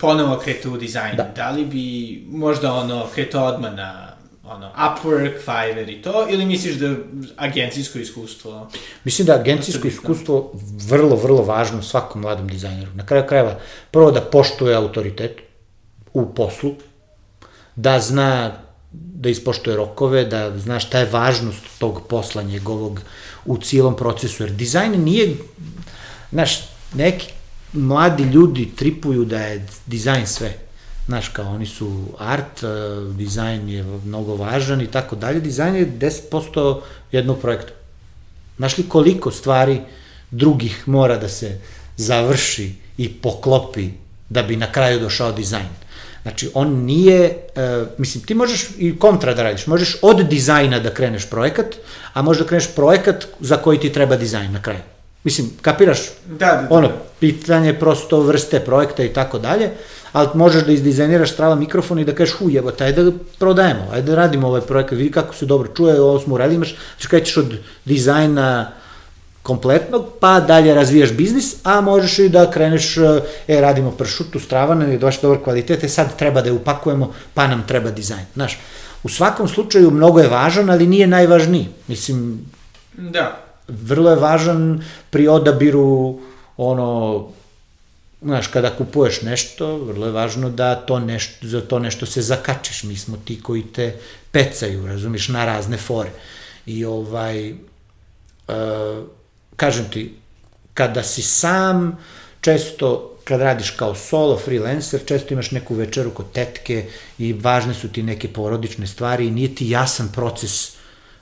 A: ponovo kretao u dizajn,
B: Da.
A: da. li bi možda ono kretao odmah na ono, Upwork, Fiverr i to, ili misliš da agencijsko iskustvo?
B: mislim da agencijsko iskustvo vrlo, vrlo važno svakom mladom dizajneru. Na kraju krajeva, prvo da poštuje autoritet u poslu, da zna da ispoštuje rokove, da zna šta je važnost tog posla njegovog u cijelom procesu, jer dizajn nije, znaš, neki mladi ljudi tripuju da je dizajn sve. Znaš, kao oni su art, eh, dizajn je mnogo važan i tako dalje. Dizajn je 10% jednog projekta. Znaš li koliko stvari drugih mora da se završi i poklopi da bi na kraju došao dizajn? Znači, on nije, e, mislim, ti možeš i kontra da radiš, možeš od dizajna da kreneš projekat, a možeš da kreneš projekat za koji ti treba dizajn na kraju. Mislim, kapiraš?
A: Da, da, da.
B: Ono, pitanje je prosto vrste projekta i tako dalje, ali možeš da izdizajniraš strava mikrofon i da kažeš, hu, jebo, ajde da ga prodajemo, ajde da radimo ovaj projekat, vidi kako se dobro čuje, ovo smo uradili, imaš, znači krećeš od dizajna kompletnog, pa dalje razvijaš biznis, a možeš i da kreneš, e, radimo pršutu, strava nam je došli dobar kvalitet, e sad treba da je upakujemo, pa nam treba dizajn. Znaš, u svakom slučaju mnogo je važan, ali nije najvažniji. Mislim,
A: Da.
B: Vrlo je važan pri odabiru ono znaš, kada kupuješ nešto, vrlo je važno da to nešto, za to nešto se zakačiš. Mi smo ti koji te pecaju, razumiš, na razne fore. I ovaj, e, kažem ti, kada si sam, često kad radiš kao solo freelancer, često imaš neku večeru kod tetke i važne su ti neke porodične stvari i nije ti jasan proces,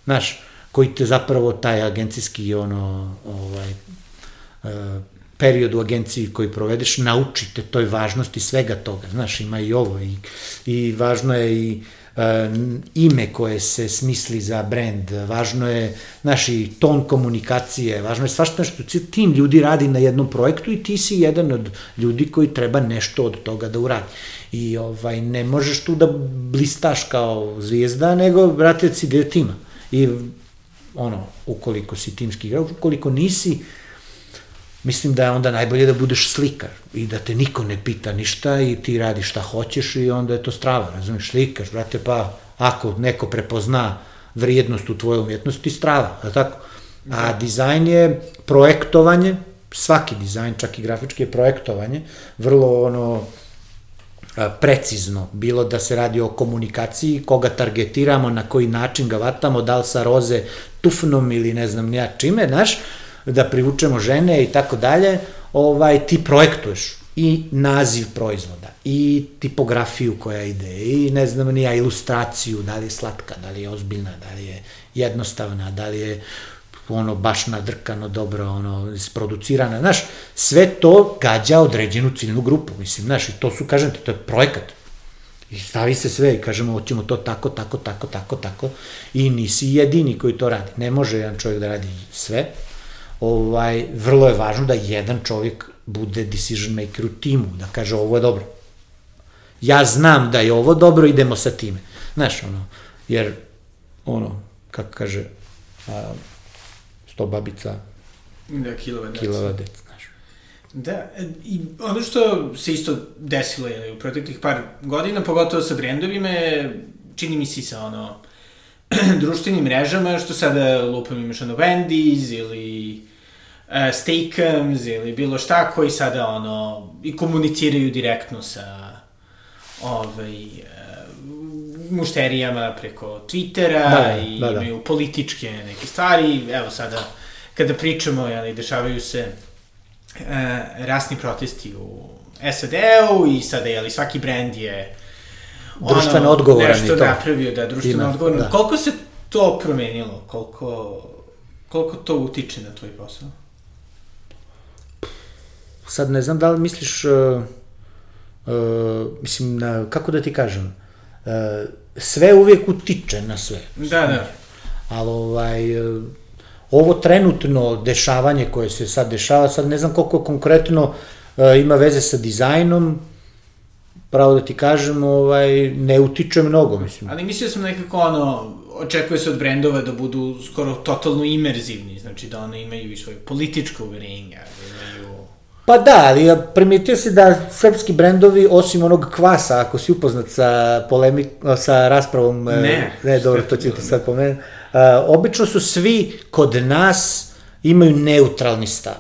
B: znaš, koji te zapravo taj agencijski ono, ovaj, e, period u agenciji koji provedeš, naučite toj važnosti svega toga. Znaš, ima i ovo i, i važno je i e, ime koje se smisli za brand, važno je, znaš, i ton komunikacije, važno je svašta što tim ljudi radi na jednom projektu i ti si jedan od ljudi koji treba nešto od toga da uradi. I ovaj, ne možeš tu da blistaš kao zvijezda, nego, brate, si deo tima. I ono, ukoliko si timski igrač, ukoliko nisi, mislim da je onda najbolje da budeš slikar i da te niko ne pita ništa i ti radiš šta hoćeš i onda je to strava, razumiješ, slikaš, brate, pa ako neko prepozna vrijednost u tvojoj umjetnosti, strava, je tako? A dizajn je projektovanje, svaki dizajn, čak i grafički je projektovanje, vrlo ono, precizno, bilo da se radi o komunikaciji, koga targetiramo, na koji način ga vatamo, da li sa roze tufnom ili ne znam nija čime, znaš, da privučemo žene i tako dalje, ovaj, ti projektuješ i naziv proizvoda, i tipografiju koja ide, i ne znam nija ilustraciju, da li je slatka, da li je ozbiljna, da li je jednostavna, da li je ono baš nadrkano, dobro, ono, isproducirana, znaš, sve to gađa određenu ciljnu grupu, mislim, znaš, i to su, kažem ti, to je projekat. I stavi se sve i kažemo, hoćemo to tako, tako, tako, tako, tako, i nisi jedini koji to radi. Ne može jedan čovjek da radi sve. Ovaj, vrlo je važno da jedan čovjek bude decision maker u timu, da kaže ovo je dobro. Ja znam da je ovo dobro, idemo sa time. Znaš, ono, jer, ono, kako kaže, a, sto babica,
A: Da, kilova deca.
B: kilova deca.
A: Da, e, i ono što se isto desilo je, u proteklih par godina, pogotovo sa brendovima, čini mi se i sa ono, društvenim mrežama, što sada lupam imaš ono Wendy's ili uh, Steakums ili bilo šta koji sada ono i komuniciraju direktno sa ovaj, uh, mušterijama preko Twittera
B: Da, da,
A: i
B: da, da.
A: imaju političke neke stvari. Evo sada, kada pričamo, jeli, dešavaju se uh, rasni protesti u SAD-u i sada, jeli, svaki brend je
B: Društveno odgovoran
A: nešto
B: i to.
A: napravio, da, društveno odgovoran.
B: da.
A: Koliko se to promenilo? Koliko, koliko to utiče na tvoj posao?
B: Sad ne znam da li misliš, uh, uh, mislim, na, kako da ti kažem, uh, sve uvijek utiče na sve.
A: Da, da.
B: Ali ovaj, uh, ovo trenutno dešavanje koje se sad dešava, sad ne znam koliko konkretno uh, ima veze sa dizajnom, pravo da ti kažem, ovaj, ne utiče mnogo, mislim.
A: Ali mislio sam nekako ono, očekuje se od brendova da budu skoro totalno imerzivni, znači da one imaju i svoje političke uverenja, imaju...
B: Pa da, ali ja primetio si da srpski brendovi, osim onog kvasa, ako si upoznat sa, polemik, sa raspravom, e,
A: Ne.
B: ne dobro, to ću ti sad pomenuti, obično su svi kod nas imaju neutralni stav.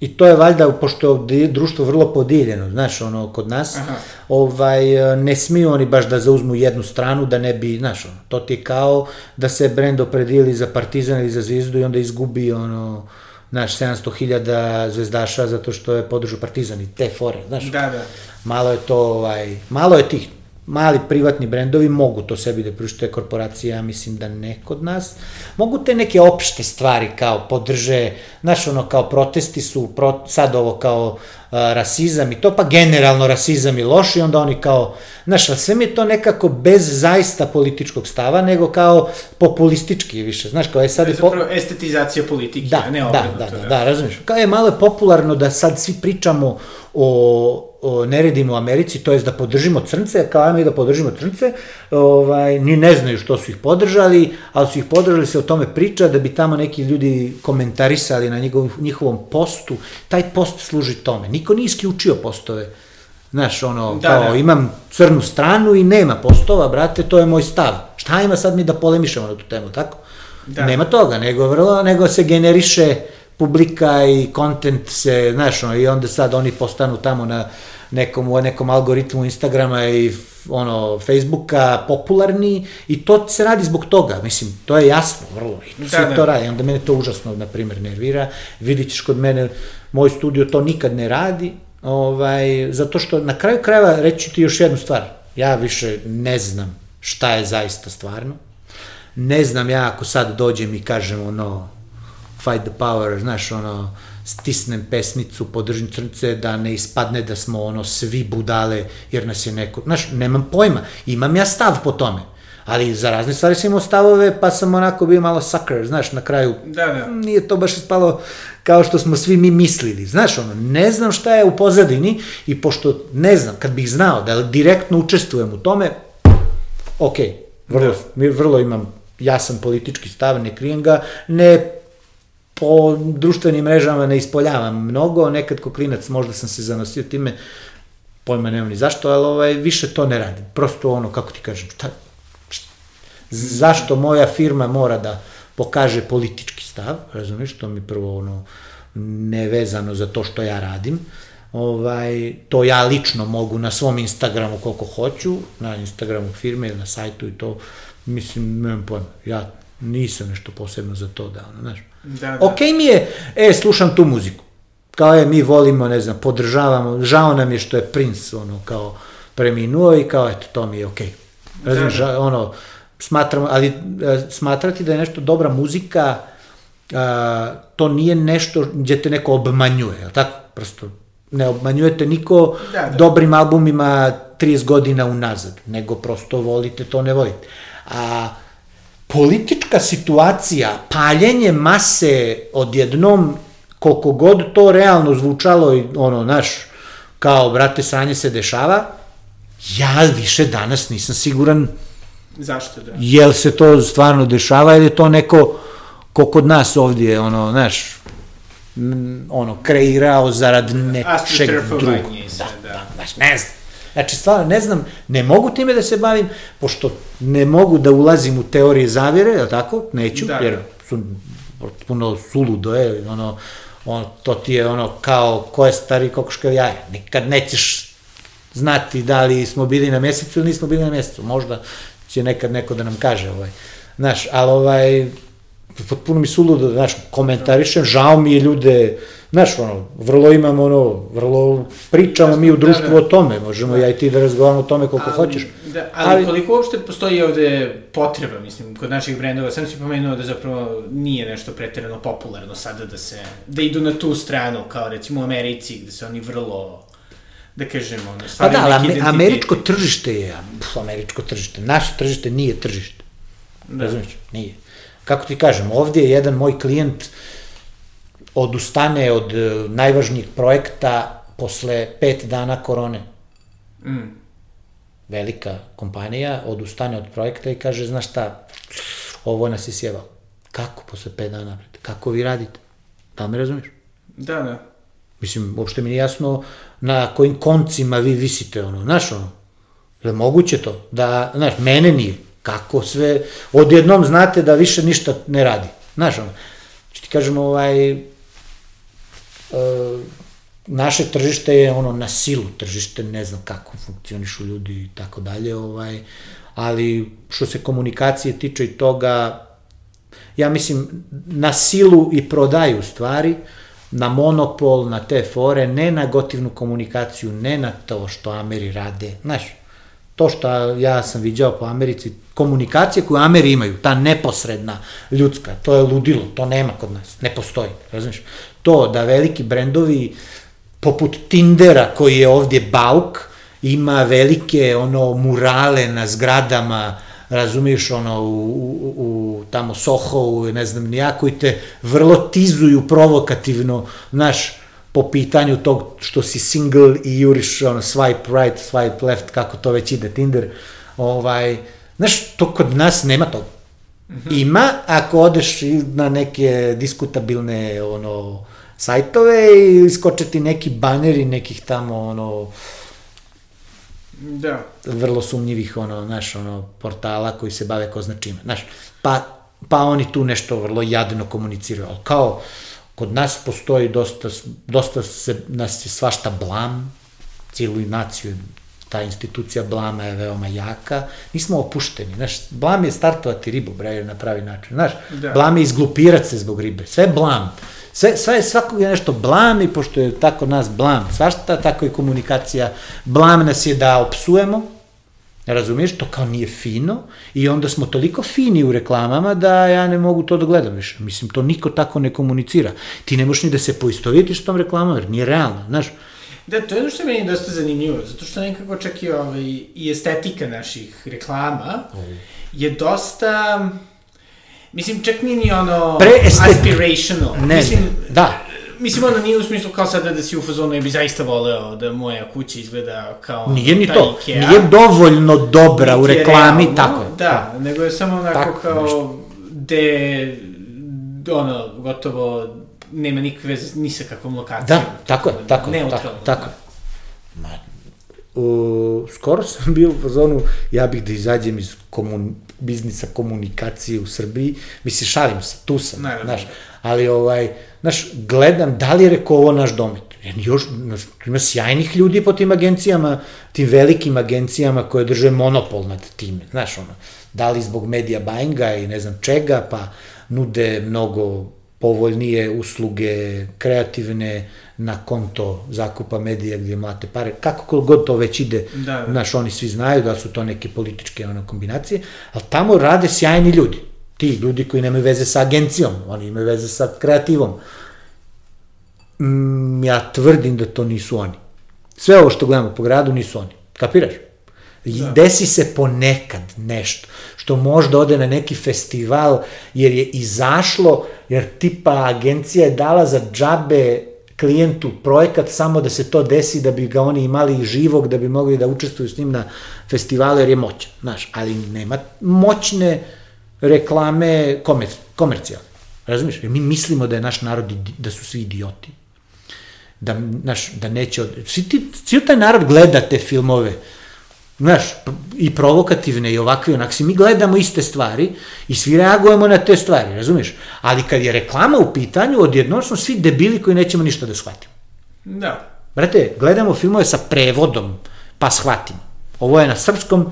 B: I to je valjda, pošto je društvo vrlo podijeljeno, znaš, ono, kod nas,
A: Aha.
B: ovaj, e, ne smiju oni baš da zauzmu jednu stranu, da ne bi, znaš, ono, to ti je kao da se brend opredijeli za Partizan ili za Zvizdu i onda izgubi, ono, znaš, 700.000 zvezdaša zato što je podržao Partizan i te fore, znaš.
A: Da, da.
B: Malo je to, ovaj, malo je tih mali privatni brendovi mogu to sebi da priušte korporacije, ja mislim da ne kod nas. Mogu te neke opšte stvari kao podrže, znaš ono kao protesti su pro, sad ovo kao uh, rasizam i to, pa generalno rasizam i loš i onda oni kao, znaš, ali sve mi je to nekako bez zaista političkog stava, nego kao populistički više, znaš, kao je sad...
A: Je
B: po-
A: zapravo estetizacija politike,
B: Da,
A: a ne
B: da,
A: obrnuto.
B: da, da, da, razumiješ. Kao je malo je popularno da sad svi pričamo o, o neredima u Americi, to jest da podržimo crnce, kao ajmo i da podržimo crnce, ovaj, ni ne znaju što su ih podržali, ali su ih podržali, se o tome priča, da bi tamo neki ljudi komentarisali na njegov, njihovom postu. Taj post služi tome. Niko nije isključio postove. Znaš, ono,
A: Da,
B: kao,
A: da.
B: imam crnu stranu i nema postova, brate, to je moj stav. Šta ima sad mi da polemišemo na tu temu, tako?
A: Da.
B: Nema toga, nego vrlo, nego se generiše publika i kontent se, znaš, ono, i onda sad oni postanu tamo na nekom, nekom algoritmu Instagrama i ono, Facebooka popularni i to se radi zbog toga, mislim, to je jasno, vrlo, i
A: Da,
B: sve
A: da.
B: to radi, onda mene to užasno, na primjer, nervira, vidit ćeš kod mene, moj studio to nikad ne radi, ovaj, zato što na kraju krajeva reći ti još jednu stvar, ja više ne znam šta je zaista stvarno, ne znam ja ako sad dođem i kažem ono fight the power, znaš ono stisnem pesnicu, podržim crnce da ne ispadne da smo ono svi budale jer nas je neko, znaš, nemam pojma, imam ja stav po tome, ali za razne stvari sam imao stavove pa sam onako bio malo sucker, znaš, na kraju
A: Da, da.
B: nije to baš ispalo kao što smo svi mi mislili. Znaš, ono, ne znam šta je u pozadini i pošto ne znam, kad bih znao da direktno učestvujem u tome, ok, vrlo, mi vrlo imam jasan politički stav, ne krijem ga, ne po društvenim mrežama ne ispoljavam mnogo, nekad ko klinac možda sam se zanosio time, pojma nemam ni zašto, ali ovaj, više to ne radim. Prosto ono, kako ti kažem, šta, šta- zašto moja firma mora da pokaže politički stav, razumiješ, to mi prvo ono, nevezano za to što ja radim, ovaj, to ja lično mogu na svom Instagramu koliko hoću, na Instagramu firme ili na sajtu i to, mislim, nemam pojma, ja nisam nešto posebno za to da, ono, znaš.
A: Da, da.
B: Ok mi je, e, slušam tu muziku. Kao je, mi volimo, ne znam, podržavamo, žao nam je što je Prince, ono, kao, preminuo i kao, eto, to mi je okej. Razumiješ,
A: Da, da.
B: ono, smatram, ali e, smatrati da je nešto dobra muzika, a, to nije nešto gdje te neko obmanjuje, jel tako? Prosto, ne obmanjujete niko
A: Da, da.
B: dobrim albumima 30 godina unazad, nego prosto volite to, ne volite. A politička situacija, paljenje mase odjednom koliko god to realno zvučalo i ono, naš, kao, brate, sranje se dešava, ja više danas nisam siguran
A: Zašto da?
B: jel se to stvarno dešava ili je to neko ko kod nas ovdje, ono, znaš, ono, kreirao zarad nečeg drugog. Da,
A: da.
B: da, ne znam. Znači, stvarno, ne znam, ne mogu time da se bavim, pošto ne mogu da ulazim u teorije zavire, je li tako? Neću,
A: Da,
B: jer
A: da.
B: su puno suludo je, ono, on, to ti je ono kao ko je stari kokoška jaje. Nikad nećeš znati da li smo bili na mesecu ili nismo bili na mesecu. Možda će nekad neko da nam kaže, ovaj. Znaš, ali ovaj, potpuno mi suludo, znaš, komentarišem, žao mi je ljude, znaš, ono, vrlo imamo, ono, vrlo pričamo mi u društvu
A: Da, da.
B: o tome, možemo ja i ti da razgovaramo o tome koliko
A: Ali-
B: hoćeš.
A: Da, ali, ali koliko uopšte postoji ovde potreba, mislim, kod naših brendova, sam si pomenuo da zapravo nije nešto preterano popularno sada da se, da idu na tu stranu, kao recimo u Americi, gde se oni vrlo, da kažemo, ono,
B: Pa
A: stvaraju
B: da,
A: neki identitet.
B: američko tržište je, pf, američko tržište, naše tržište nije tržište.
A: Da.
B: Razumiješ? Nije. Kako ti kažem, ovdje je jedan moj klijent odustane od e, najvažnijeg projekta posle pet dana korone.
A: Mm.
B: Velika kompanija odustane od projekta i kaže, znaš šta, ovo nas je sjevalo. Kako posle pet dana? Kako vi radite? Da li me razumiješ?
A: Da, da.
B: Mislim, uopšte mi nije jasno na kojim koncima vi visite, ono, znaš, ono, je moguće to? Da, znaš, mene nije. Kako sve, odjednom znate da više ništa ne radi. Znaš, ono, ću ti kažem, ovaj, e, naše tržište je ono na silu tržište, ne znam kako funkcionišu ljudi i tako dalje, ovaj, ali što se komunikacije tiče i toga, ja mislim, na silu i prodaju stvari, na monopol, na te fore, ne na gotivnu komunikaciju, ne na to što Ameri rade. Znaš, to što ja sam viđao po Americi, komunikacije koju Ameri imaju, ta neposredna, ljudska, to je ludilo, to nema kod nas, ne postoji, razumiješ? To da veliki brendovi, poput Tindera koji je ovdje bauk, ima velike ono murale na zgradama, razumiješ, ono, u, u, u tamo Soho, ne znam ni ja, koji te vrlo tizuju provokativno, znaš, po pitanju tog što si single i juriš ono, swipe right, swipe left, kako to već ide Tinder, ovaj, znaš, to kod nas nema toga. Ima, ako odeš na neke diskutabilne, ono, sajtove i iskoče ti neki baneri nekih tamo, ono,
A: Da.
B: vrlo sumnjivih ono, znaš, ono, portala koji se bave ko zna čime, znaš, pa, pa oni tu nešto vrlo jadno komuniciraju, ali kao, kod nas postoji dosta, dosta se, nas je svašta blam, cijelu naciju, ta institucija blama je veoma jaka, nismo opušteni, znaš, blam je startovati ribu, bre, na pravi način, znaš,
A: Da.
B: blam je izglupirat se zbog ribe, sve je blam, sve, sve je svakog je nešto blam i pošto je tako nas blam, svašta, tako i komunikacija, blam nas je da opsujemo, Razumiješ, to kao nije fino i onda smo toliko fini u reklamama da ja ne mogu to da gledam više. Mislim, to niko tako ne komunicira. Ti ne možeš ni da se poistovjetiš s tom reklamom, jer nije realno, znaš.
A: Da, to je ono što je meni dosta zanimljivo, zato što nekako čak i, ovaj, i estetika naših reklama je dosta... Mislim, čak nije ni ono
B: Preestet-
A: aspirational.
B: Ne,
A: mislim,
B: da.
A: Mislim, ono nije u smislu kao sada da si u fazonu, ja bi zaista voleo da moja kuća izgleda kao...
B: Nije ni to,
A: Ikea.
B: nije dovoljno dobra u reklami,
A: realno,
B: tako je.
A: Da, nego je samo onako
B: Tako
A: kao
B: nešto.
A: de, ono, gotovo nema nikakve veze ni sa kakvom lokacijom.
B: Da, tako je, tako je, tako, tako.
A: da.
B: Ma, u, skoro sam bio u fazonu, ja bih da izađem iz komun, biznisa komunikacije u Srbiji, mislim, šalim se, tu sam,
A: Naravno.
B: znaš, ali ovaj, znaš, gledam da li je rekao ovo naš domet. Još, ima sjajnih ljudi po tim agencijama, tim velikim agencijama koje drže monopol nad time, znaš, ono, da li zbog medija buyinga i ne znam čega, pa nude mnogo povoljnije usluge, kreativne, na konto zakupa medija gdje mlate pare, kako god to već ide,
A: Da, da.
B: znaš, oni svi znaju da su to neke političke ono, kombinacije, ali tamo rade sjajni ljudi, ti ljudi koji nemaju veze sa agencijom, oni imaju veze sa kreativom. Mm, ja tvrdim da to nisu oni. Sve ovo što gledamo po gradu nisu oni. Kapiraš? Da. Desi se ponekad nešto, što možda ode na neki festival, jer je izašlo, jer tipa agencija je dala za džabe klijentu projekat samo da se to desi, da bi ga oni imali živog, da bi mogli da učestvuju s njim na festivalu, jer je moćan, znaš, ali nema moćne reklame komer, komercijalne. Razumiješ? Jer mi mislimo da je naš narod, da su svi idioti. Da, naš, da neće... Od... Svi, ti, svi taj narod gleda te filmove, znaš, i provokativne i ovakve, onak, svi mi gledamo iste stvari i svi reagujemo na te stvari, razumiješ? Ali kad je reklama u pitanju, odjedno smo svi debili koji nećemo ništa da shvatimo.
A: Da.
B: Brate, gledamo filmove sa prevodom, pa shvatimo. Ovo je na srpskom,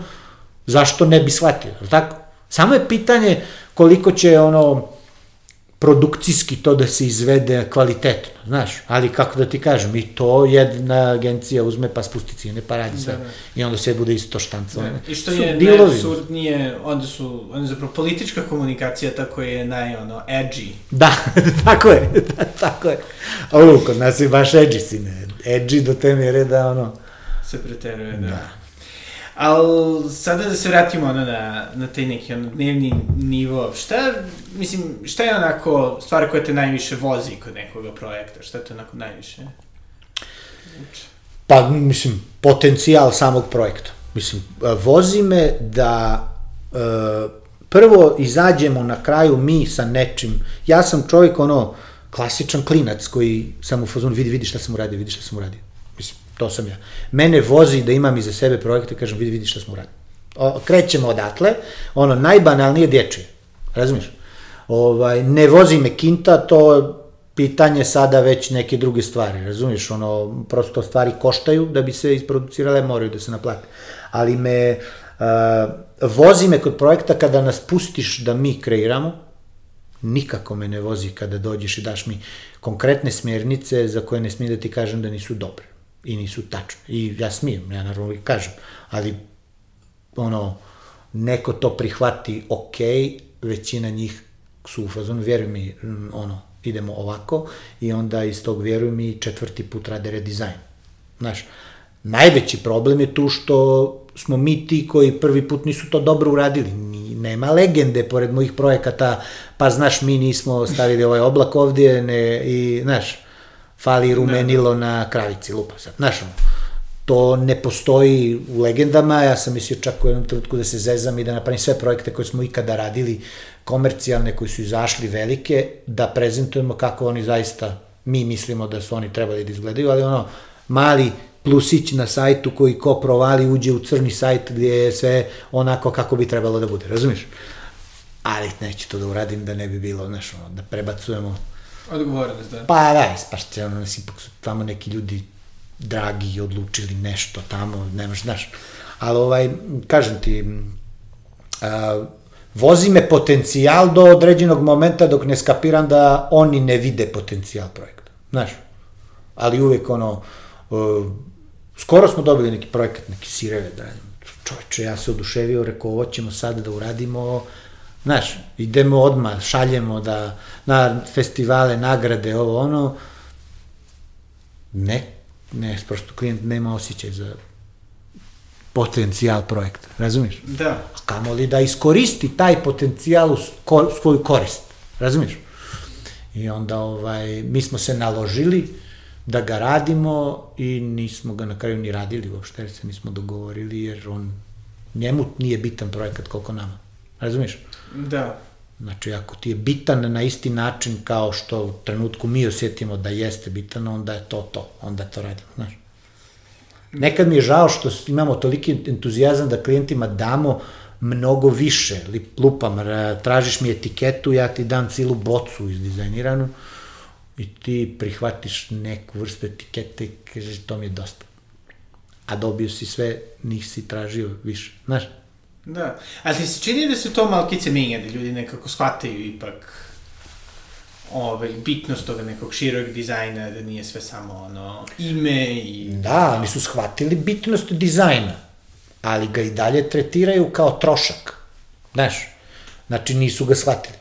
B: zašto ne bi shvatio, tako? Samo je pitanje koliko će ono produkcijski to da se izvede kvalitetno, znaš, ali kako da ti kažem, i to jedna agencija uzme pa spusti cijene pa radi sve. Da, da. I onda sve bude isto štanca. Da.
A: I što je najabsurdnije, onda su, onda zapravo politička komunikacija tako je naj, ono, edgy.
B: Da, tako je, da, tako je. Ovo, kod nas je baš edgy, sine. Edgy do te mjere da, ono...
A: Se preteruje, da. da. Ali sada da se vratimo ono na, na taj neki ono dnevni nivo, šta, mislim, šta je onako stvar koja te najviše vozi kod nekoga projekta, šta te onako najviše?
B: Pa, mislim, potencijal samog projekta. Mislim, vozi me da e, prvo izađemo na kraju mi sa nečim. Ja sam čovjek, ono, klasičan klinac koji sam u fazonu, vidi, vidi šta sam uradio, vidi šta sam uradio. To sam ja. Mene vozi da imam iza sebe projekte, kažem, vidi, vidi šta smo uradili. O, krećemo odatle, ono, najbanalnije dječje, razumiješ? Ovaj, ne vozi me kinta, to pitanje sada već neke druge stvari, razumiješ, ono, prosto stvari koštaju da bi se isproducirale, moraju da se naplate. Ali me, uh, vozi me kod projekta kada nas pustiš da mi kreiramo, nikako me ne vozi kada dođeš i daš mi konkretne smjernice za koje ne smijem da ti kažem da nisu dobre i nisu tačne. I ja smijem, ja naravno i kažem, ali ono, neko to prihvati ok, većina njih su u fazonu, vjeruj mi, ono, idemo ovako i onda iz tog, vjeruj mi, četvrti put rade redizajn. Znaš, najveći problem je tu što smo mi ti koji prvi put nisu to dobro uradili. Nema legende pored mojih projekata, pa znaš, mi nismo stavili ovaj oblak ovdje ne, i, znaš, fali rumenilo ne. na kravici, lupa sad. Znaš, to ne postoji u legendama, ja sam mislio čak u jednom trenutku da se zezam i da napravim sve projekte koje smo ikada radili, komercijalne, koji su izašli velike, da prezentujemo kako oni zaista, mi mislimo da su oni trebali da izgledaju, ali ono, mali plusić na sajtu koji ko provali uđe u crni sajt gdje je sve onako kako bi trebalo da bude, razumiješ? Ali neću to da uradim da ne bi bilo, znaš, ono, da prebacujemo
A: Odgovornost, da.
B: Pa da, ispašće, ono, mislim, ipak su tamo neki ljudi dragi i odlučili nešto tamo, nemaš, znaš. Ali, ovaj, kažem ti, a, vozi me potencijal do određenog momenta dok ne skapiram da oni ne vide potencijal projekta. Znaš, ali uvek ono, uh, skoro smo dobili neki projekat, neki sireve da. Čovječe, ja se oduševio, rekao, ovo ćemo sad da uradimo, Znaš, idemo odmah, šaljemo da na festivale, nagrade, ovo ono. Ne, ne, prosto klijent nema osjećaj za potencijal projekta, razumiješ?
A: Da.
B: A kamo li da iskoristi taj potencijal u svoju korist, razumiješ? I onda ovaj, mi smo se naložili da ga radimo i nismo ga na kraju ni radili uopšte, jer se nismo dogovorili, jer on, njemu nije bitan projekat koliko nama, razumiješ?
A: Da.
B: Znači, ako ti je bitan na isti način kao što u trenutku mi osjetimo da jeste bitan, onda je to to, onda to radimo, znaš. Nekad mi je žao što imamo toliki entuzijazam da klijentima damo mnogo više, lupam, tražiš mi etiketu, ja ti dam cilu bocu izdizajniranu i ti prihvatiš neku vrstu etikete i kažeš to mi je dosta. A dobio si sve, nisi tražio više, znaš.
A: Da, ali ti se čini da se to malkice menja, da ljudi nekako shvataju ipak ovaj, bitnost toga nekog širog dizajna, da nije sve samo ono ime i...
B: Da, oni su shvatili bitnost dizajna, ali ga i dalje tretiraju kao trošak. Znaš, znači nisu ga shvatili.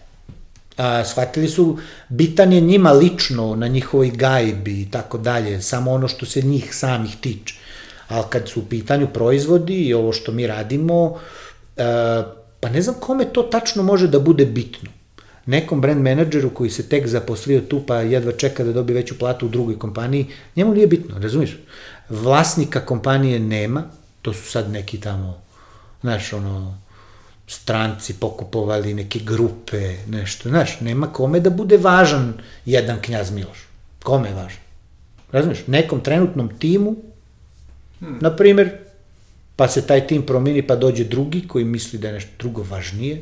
B: A, shvatili su, bitan je njima lično, na njihovoj gajbi i tako dalje, samo ono što se njih samih tiče ali kad su u pitanju proizvodi i ovo što mi radimo, pa ne znam kome to tačno može da bude bitno. Nekom brand menadžeru koji se tek zaposlio tu pa jedva čeka da dobije veću platu u drugoj kompaniji, njemu nije bitno, razumiješ? Vlasnika kompanije nema, to su sad neki tamo, znaš, ono, stranci pokupovali neke grupe, nešto, znaš, nema kome da bude važan jedan knjaz Miloš. Kome je važan? Razumiješ? Nekom trenutnom timu, hmm. na primer, pa se taj tim promini pa dođe drugi koji misli da je nešto drugo važnije,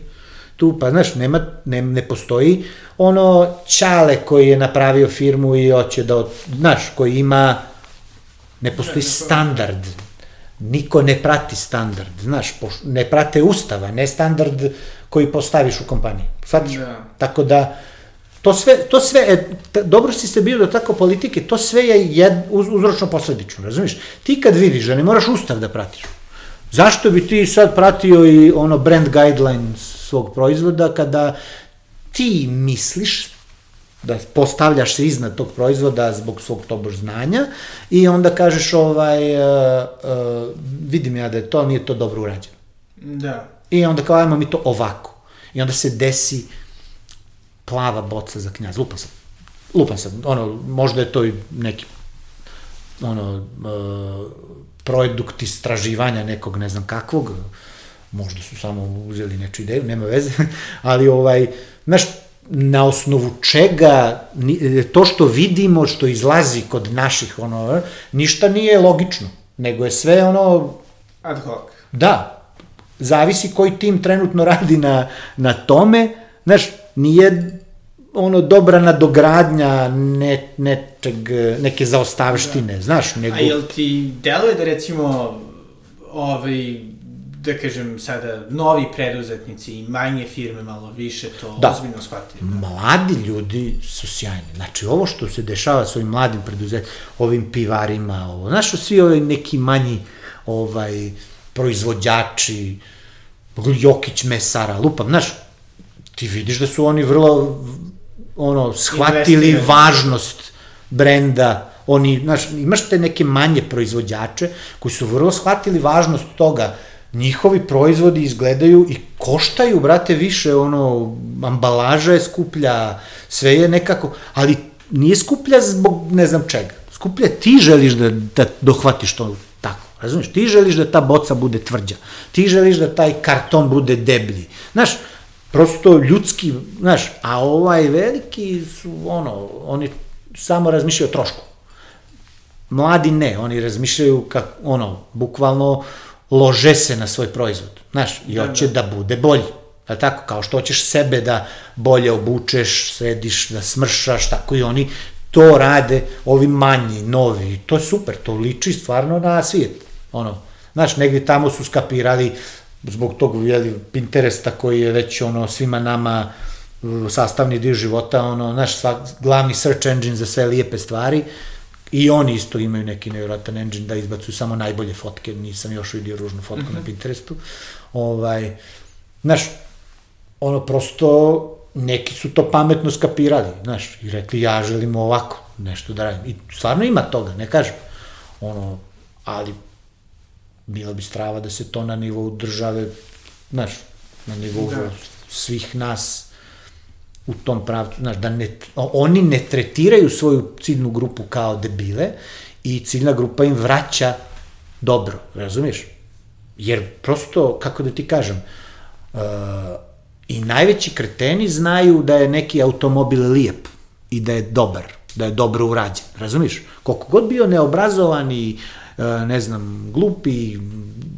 B: tu, pa znaš, nema, ne, ne postoji ono čale koji je napravio firmu i hoće da, znaš, koji ima, ne postoji standard, niko ne prati standard, znaš, ne prate ustava, ne standard koji postaviš u kompaniji, shvatiš? Da. Tako da, to sve, to sve, e, dobro si se bio do tako politike, to sve je jed, uz, uzročno posledično, razumiješ? Ti kad vidiš da ne moraš ustav da pratiš, zašto bi ti sad pratio i ono brand guidelines svog proizvoda kada ti misliš da postavljaš se iznad tog proizvoda zbog svog tobož znanja i onda kažeš ovaj uh, uh, vidim ja da je to nije to dobro urađeno.
A: Da.
B: I onda kao ajmo mi to ovako. I onda se desi plava boca za knjaz. Lupan sam. Lupan sam. Ono, možda je to i neki ono, uh, produkt istraživanja nekog ne znam kakvog, možda su samo uzeli neču ideju, nema veze, ali ovaj, znaš, na osnovu čega to što vidimo, što izlazi kod naših, ono, ništa nije logično, nego je sve ono...
A: Ad hoc.
B: Da, zavisi koji tim trenutno radi na, na tome, znaš, nije ono dobra nadogradnja ne, nečeg, neke zaostavštine, da. znaš, nego...
A: A jel ti deluje da recimo ovaj da kažem sada, novi preduzetnici i manje firme malo više to da. ozbiljno shvatili.
B: Da. Mladi ljudi su sjajni. Znači, ovo što se dešava s ovim mladim preduzetnicima, ovim pivarima, ovo, znaš, svi ovi neki manji ovaj, proizvođači, Jokić mesara, lupam, znaš, ti vidiš da su oni vrlo ono, shvatili važnost brenda, oni, znaš, imaš te neke manje proizvođače koji su vrlo shvatili važnost toga, njihovi proizvodi izgledaju i koštaju, brate, više, ono, ambalaža je skuplja, sve je nekako, ali nije skuplja zbog ne znam čega. Skuplja ti želiš da, da dohvatiš to tako, razumiješ? Ti želiš da ta boca bude tvrđa, ti želiš da taj karton bude deblji. Znaš, prosto ljudski, znaš, a ovaj veliki su, ono, oni samo razmišljaju o trošku. Mladi ne, oni razmišljaju kako, ono, bukvalno, lože se na svoj proizvod, znaš, i da, hoće da, da. da bude bolji. Pa tako, kao što hoćeš sebe da bolje obučeš, sediš, da smršaš, tako i oni to rade, ovi manji, novi, to je super, to liči stvarno na svijet. Ono, znaš, negdje tamo su skapirali zbog tog jeli, Pinteresta koji je već ono svima nama sastavni dio života, ono, naš svak, glavni search engine za sve lijepe stvari, I oni isto imaju neki nevjerojatan engine da izbacuju samo najbolje fotke, nisam još vidio ružnu fotku mm -hmm. na mhm. Pinterestu. Ovaj, znaš, ono prosto, neki su to pametno skapirali, znaš, i rekli ja želim ovako nešto da radim. I stvarno ima toga, ne kažem. Ono, ali bilo bi strava da se to na nivou države, znaš, na nivou da. svih nas u tom pravcu, znaš, da ne, oni ne tretiraju svoju ciljnu grupu kao debile i ciljna grupa im vraća dobro, razumiješ? Jer prosto, kako da ti kažem, uh, i najveći kreteni znaju da je neki automobil lijep i da je dobar, da je dobro urađen, razumiješ? Koliko god bio neobrazovan i, ne znam, glupi,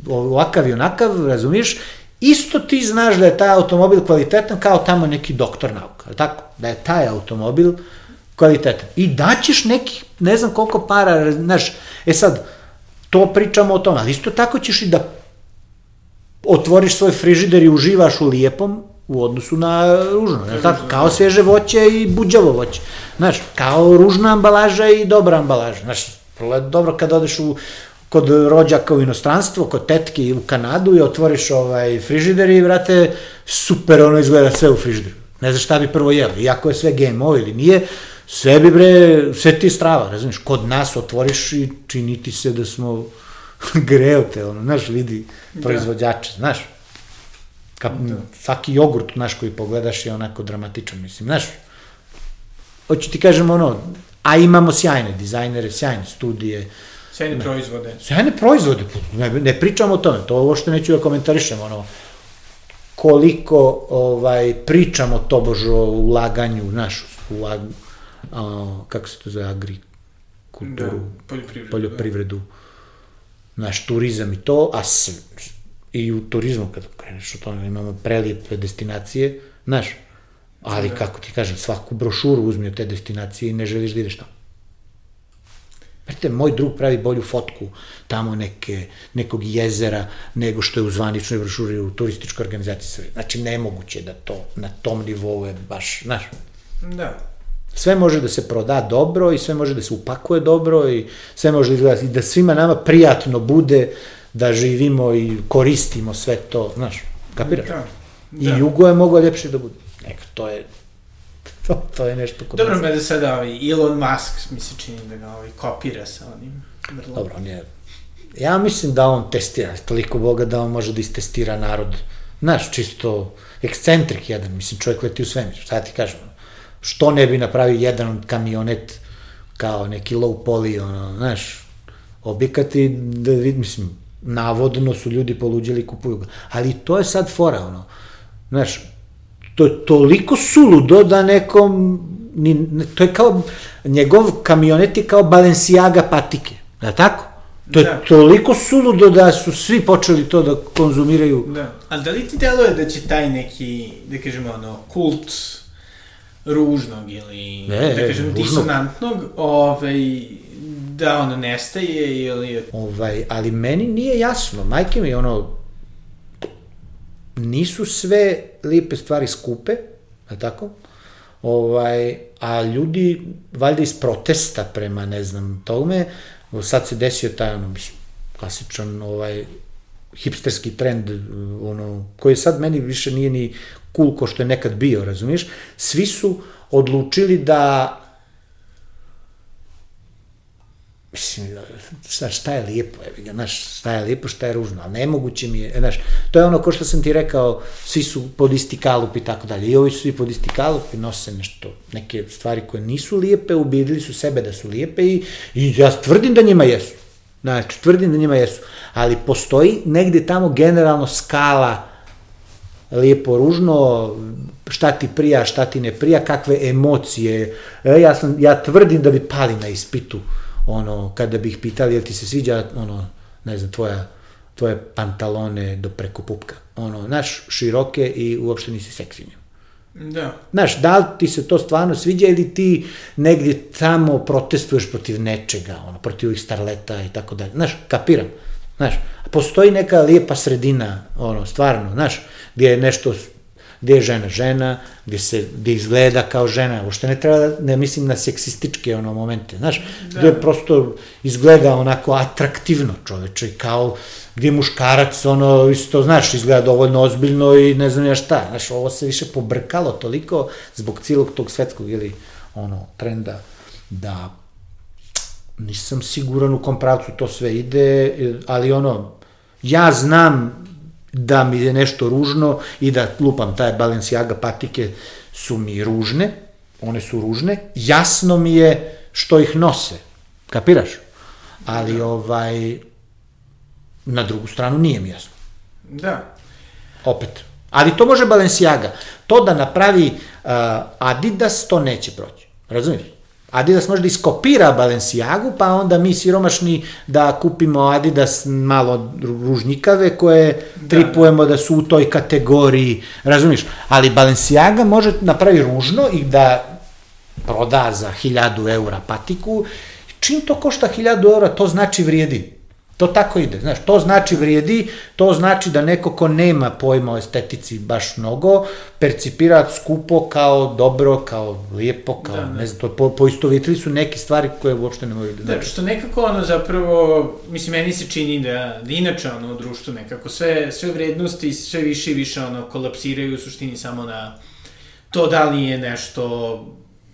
B: ovakav i onakav, razumiješ, isto ti znaš da je taj automobil kvalitetan kao tamo neki doktor nauka, ali tako? Da je taj automobil kvalitetan. I daćeš neki, ne znam koliko para, znaš, e sad, to pričamo o tome, ali isto tako ćeš i da otvoriš svoj frižider i uživaš u lijepom u odnosu na ružno, je tako? Kao sveže voće i buđavo voće. Znaš, kao ružna ambalaža i dobra ambalaža. Znaš, dobro kad odeš u, kod rođaka u inostranstvo, kod tetke u Kanadu i otvoriš ovaj frižider i, vrate, super ono izgleda sve u frižideru. Ne znaš šta bi prvo jeli, iako je sve GMO ili nije, sve bi bre, sve ti strava, razumiješ, kod nas otvoriš i čini ti se da smo greo te, ono, znaš, vidi proizvođače, znaš. Ka,
A: Da.
B: Svaki jogurt, znaš, koji pogledaš je onako dramatičan, mislim, znaš. Hoću ti kažem, ono, a imamo sjajne dizajnere, sjajne studije,
A: Sjajne proizvode.
B: sjajne proizvode, ne, ne pričamo o tome, to uopšte neću da komentarišem, ono, koliko ovaj, pričamo tobož o ulaganju, znaš, u, ag, a, kako se to zove, agrikulturu,
A: Da, poljoprivredu.
B: poljoprivredu, naš turizam i to, a s, i u turizmu kad kreneš o tome imamo prelijepe destinacije, znaš, ali
A: Da.
B: kako ti kažem, svaku brošuru uzmi od te destinacije i ne želiš da ideš tamo. Znate, moj drug pravi bolju fotku tamo neke, nekog jezera nego što je u zvaničnoj brošuri u turističkoj organizaciji Srbije. Znači, nemoguće da to na tom nivou je baš, znaš,
A: Da.
B: sve može da se proda dobro i sve može da se upakuje dobro i sve može da izgleda i da svima nama prijatno bude da živimo i koristimo sve to, znaš, kapiraš?
A: Da.
B: I
A: Da.
B: jugo je moglo ljepše da bude. Neka, to je, to, to je nešto kod
A: Dobro
B: nas.
A: me da sada ovaj Elon Musk mi se čini da ga ovaj kopira sa onim. Vrlo.
B: Dobro, on je, ja mislim da on testira, toliko Boga da on može da istestira narod. Znaš, čisto ekscentrik jedan, mislim, čovjek leti u svemir, šta ti kažem, što ne bi napravio jedan kamionet kao neki low poly, ono, znaš, objekat i da vid, mislim, navodno su ljudi poluđili i kupuju ga. Ali to je sad fora, ono, znaš, to je toliko suludo da nekom, ni, to je kao, njegov kamionet je kao Balenciaga patike, da tako? To je
A: Da.
B: toliko suludo da su svi počeli to da konzumiraju.
A: Da. A da li ti deluje da će taj neki, da kažemo ono, kult ružnog ili,
B: Ne,
A: da kažem, disonantnog, ovaj, da ono nestaje ili...
B: Ovaj, ali meni nije jasno, majke mi, ono, nisu sve lijepe stvari skupe, je tako? Ovaj, a ljudi, valjda iz protesta prema, ne znam, tome, sad se desio taj, ono, mislim, klasičan, ovaj, hipsterski trend, ono, koji sad meni više nije ni cool ko što je nekad bio, razumiješ? Svi su odlučili da mislim, šta, šta je lijepo, je, znaš, šta je lijepo, šta je ružno, ali nemoguće mi je, znaš, to je ono ko što sam ti rekao, svi su pod isti kalup i tako dalje, i ovi su svi pod isti kalup i nose nešto, neke stvari koje nisu lijepe, ubedili su sebe da su lijepe i, i ja tvrdim da njima jesu, znači, tvrdim da njima jesu, ali postoji negde tamo generalno skala lijepo, ružno, šta ti prija, šta ti ne prija, kakve emocije. E, ja, sam, ja tvrdim da bi pali na ispitu, ono, kada bi ih pitali, jel ti se sviđa, ono, ne znam, tvoja, tvoje pantalone do preko pupka. Ono, znaš, široke i uopšte nisi seksi u njima.
A: Da.
B: Znaš, da li ti se to stvarno sviđa ili ti negdje tamo protestuješ protiv nečega, ono, protiv ovih starleta i tako dalje. Znaš, kapiram. Znaš, postoji neka lijepa sredina, ono, stvarno, znaš, gdje je nešto, gdje je žena žena, gdje se, gdje izgleda kao žena, uopšte ne treba, da- ne mislim na seksističke ono momente, znaš,
A: Da.
B: prosto izgleda onako atraktivno čoveče, kao gdje muškarac ono isto, znaš, izgleda dovoljno ozbiljno i ne znam ja šta, znaš, ovo se više pobrkalo toliko zbog cijelog tog svetskog ili ono trenda da nisam siguran u kom pravcu to sve ide, ali ono, ja znam da mi je nešto ružno i da lupam taj Balenciaga patike su mi ružne, one su ružne, jasno mi je što ih nose, kapiraš? Ali ovaj, na drugu stranu nije mi jasno,
A: Da.
B: opet. Ali to može Balenciaga. To da napravi uh, Adidas, to neće proći. Razumiješ? Adidas može da iskopira Balenciagu, pa onda mi siromašni da kupimo Adidas malo ružnikave koje
A: Da,
B: tripujemo da su u toj kategoriji, razumiješ? Ali Balenciaga može napravi ružno i da proda za 1000 eura patiku, čim to košta 1000 eura, to znači vrijedi. To tako ide, znaš, to znači vrijedi, to znači da neko ko nema pojma o estetici baš mnogo, percipira skupo kao dobro, kao lijepo, kao,
A: Da, da.
B: ne znam, to po, poistovjetili su neke stvari koje uopšte ne moraju da
A: Da,
B: znači.
A: što nekako ono zapravo, mislim, meni se čini da, da inače ono u društvu nekako sve, sve vrednosti sve više i više ono kolapsiraju u suštini samo na to da li je nešto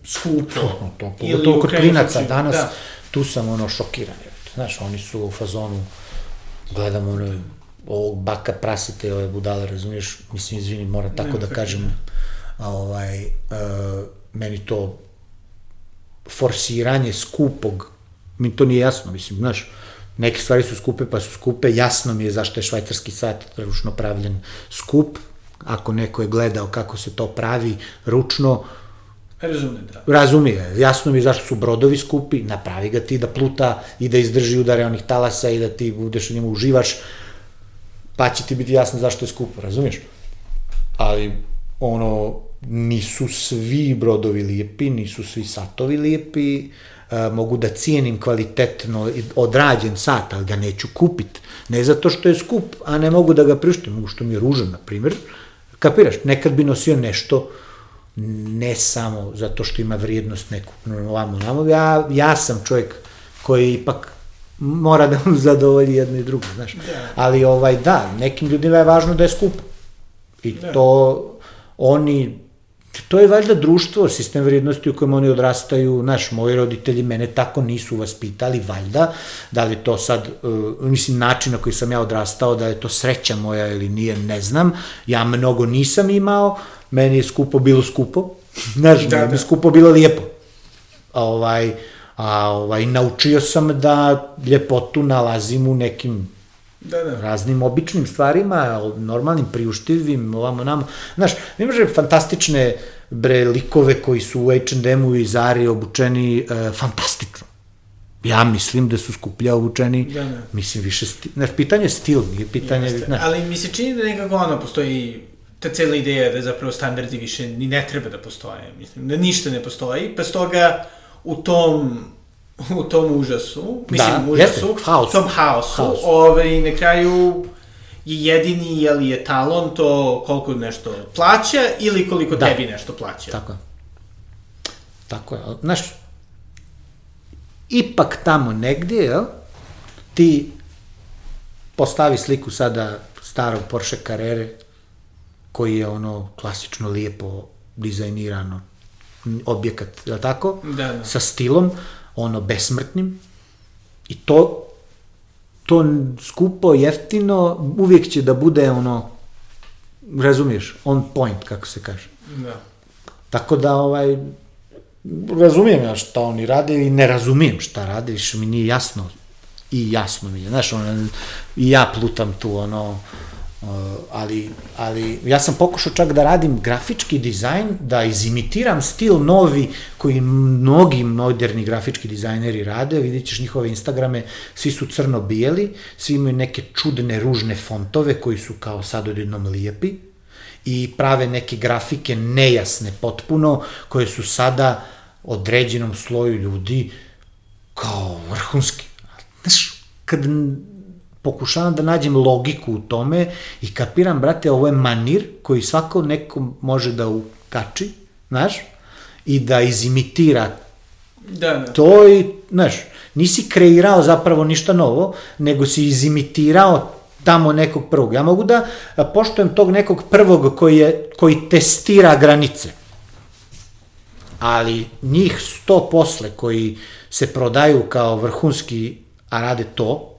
A: skupo.
B: To,
A: ili
B: to
A: u
B: kod
A: krajnjem
B: klinaca danas,
A: Da,
B: tu sam ono šokiran. Znaš, oni su u fazonu, gledam ono, ovog baka prasite, ove budale, razumiješ, mislim, izvini, moram tako
A: Nema
B: da kažem, a ovaj, uh, meni to forsiranje skupog, mi to nije jasno, mislim, znaš, neke stvari su skupe pa su skupe, jasno mi je zašto je švajcarski sat ručno pravljen skup, ako neko je gledao kako se to pravi ručno,
A: Razumem, da.
B: razumije, jasno mi zašto su brodovi skupi, napravi ga ti da pluta i da izdrži udare onih talasa i da ti budeš u njemu uživaš, pa će ti biti jasno zašto je skupo, razumiješ? Ali, ono, nisu svi brodovi lijepi, nisu svi satovi lijepi, e, mogu da cijenim kvalitetno odrađen sat, ali ga neću kupit. Ne zato što je skup, a ne mogu da ga priuštim, što mi je ružan, na primjer. Kapiraš, nekad bi nosio nešto, ne samo zato što ima vrijednost neku, ovamo, namo, ja, ja sam čovjek koji ipak mora da mu zadovolji jedno i drugo, znaš. Ali ovaj, da, nekim ljudima je važno da je skup. I
A: Da.
B: to oni to je valjda društvo, sistem vrijednosti u kojem oni odrastaju, naš, moji roditelji mene tako nisu vaspitali, valjda, da li to sad, uh, mislim, način na koji sam ja odrastao, da je to sreća moja ili nije, ne znam, ja mnogo nisam imao, meni je skupo bilo skupo, znaš,
A: Da,
B: da,
A: da.
B: skupo bilo lijepo. A, ovaj, a ovaj, naučio sam da ljepotu nalazim u nekim
A: Da, da.
B: raznim običnim stvarima, normalnim, priuštivim, ovamo namo. Znaš, imaš fantastične bre likove koji su u H&M-u i Zari obučeni e, fantastično. Ja mislim da su skuplja obučeni,
A: Da, da.
B: mislim više stil, znaš, pitanje je stil, nije pitanje,
A: Jeste.
B: znaš,
A: Ali mi se čini da nekako ono, postoji ta cela ideja da zapravo standardi više ni ne treba da postoje. Mislim, da ništa ne postoji, pa stoga u tom u tom užasu, mislim,
B: Da,
A: užasu,
B: jeste, haosu.
A: tom haosu,
B: Haosu.
A: ovaj, na kraju je jedini, je li je talon to koliko nešto plaća ili koliko
B: Da.
A: tebi nešto plaća.
B: Tako je. Tako je. Znaš, ipak tamo negdje, jel, ti postavi sliku sada starog Porsche Carrere, koji je ono klasično lijepo dizajnirano objekat, je li tako?
A: Da, da.
B: Sa stilom, ono besmrtnim. I to, to skupo, jeftino, uvijek će da bude ono, razumiješ, on point, kako se kaže.
A: Da.
B: Tako da, ovaj, razumijem ja šta oni rade i ne razumijem šta rade, više mi nije jasno i jasno mi je, znaš, ono, i ja plutam tu, ono, uh, ali, ali ja sam pokušao čak da radim grafički dizajn, da izimitiram stil novi koji mnogi moderni grafički dizajneri rade, vidit ćeš njihove Instagrame, svi su crno-bijeli, svi imaju neke čudne, ružne fontove koji su kao sad odjednom lijepi, i prave neke grafike nejasne potpuno, koje su sada određenom sloju ljudi kao vrhunski. Znaš, kad pokušavam da nađem logiku u tome i kapiram, brate, ovo je manir koji svako neko može da ukači, znaš, i da izimitira
A: Da, da.
B: to i, znaš, nisi kreirao zapravo ništa novo, nego si izimitirao tamo nekog prvog. Ja mogu da a, poštujem tog nekog prvog koji, je, koji testira granice. Ali njih sto posle koji se prodaju kao vrhunski, a rade to,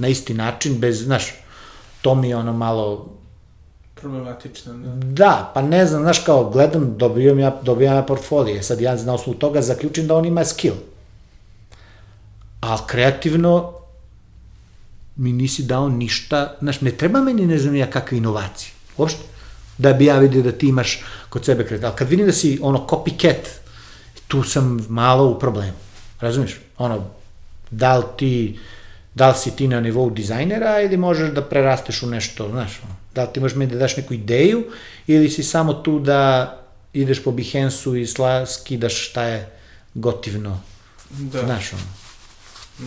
B: na isti način, bez, znaš, to mi je ono malo
A: Problematično, da.
B: Da, pa ne znam, znaš kao, gledam, dobijam ja, dobijam ja portfolije, sad ja na osnovu toga zaključim da on ima skill. Ali kreativno mi nisi dao ništa, znaš, ne treba meni ne znam ja kakve inovacije, uopšte, da bi ja vidio da ti imaš kod sebe kreativno. Ali kad vidim da si ono copycat, tu sam malo u problemu, razumiješ? Ono, da li ti, da li si ti na nivou dizajnera ili možeš da prerasteš u nešto, znaš, da li ti možeš meni da daš neku ideju ili si samo tu da ideš po Behance-u i sla, skidaš šta je gotivno,
A: Da,
B: znaš, ono,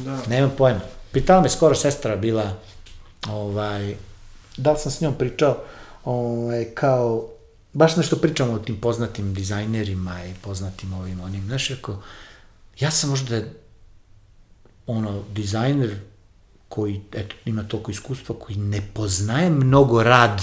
A: da.
B: nemam pojma. Pitala me skoro sestra bila, ovaj, da li sam s njom pričao, ovaj, kao, baš nešto pričamo o tim poznatim dizajnerima i poznatim ovim onim, znaš, rekao, ja sam možda ono, dizajner koji eto, ima toliko iskustva, koji ne poznaje mnogo rad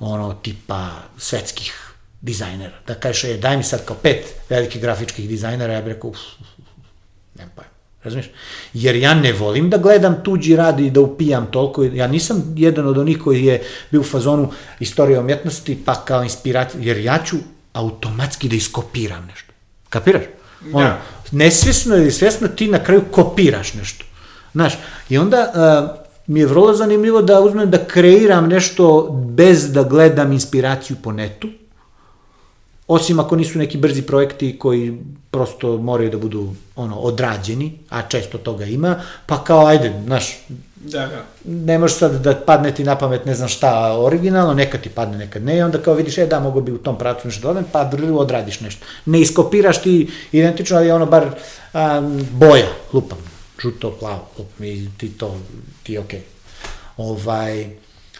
B: ono, tipa svetskih dizajnera. Da kažeš, e, daj mi sad kao pet velikih grafičkih dizajnera, ja bih rekao, uf, uf, uf, nemam pojma. Razumiješ? Jer ja ne volim da gledam tuđi rad i da upijam toliko. Ja nisam jedan od onih koji je bio u fazonu istorije umjetnosti, pa kao inspiracija, jer ja ću automatski da iskopiram nešto. Kapiraš? Da. Ono, nesvjesno ili svjesno ti na kraju kopiraš nešto. Znaš, i onda uh, mi je vrlo zanimljivo da uzmem da kreiram nešto bez da gledam inspiraciju po netu, osim ako nisu neki brzi projekti koji prosto moraju da budu ono odrađeni, a često toga ima, pa kao ajde, znaš,
A: da, da.
B: ne možeš sad da padne ti na pamet ne znam šta originalno, nekad ti padne, nekad ne, i onda kao vidiš, e da, mogu bi u tom pravcu nešto dodam, pa odradiš nešto. Ne iskopiraš ti identično, ali ono bar a, boja, lupam, žuto, plavo, lupam, i ti to, ti okej. Okay. Ovaj,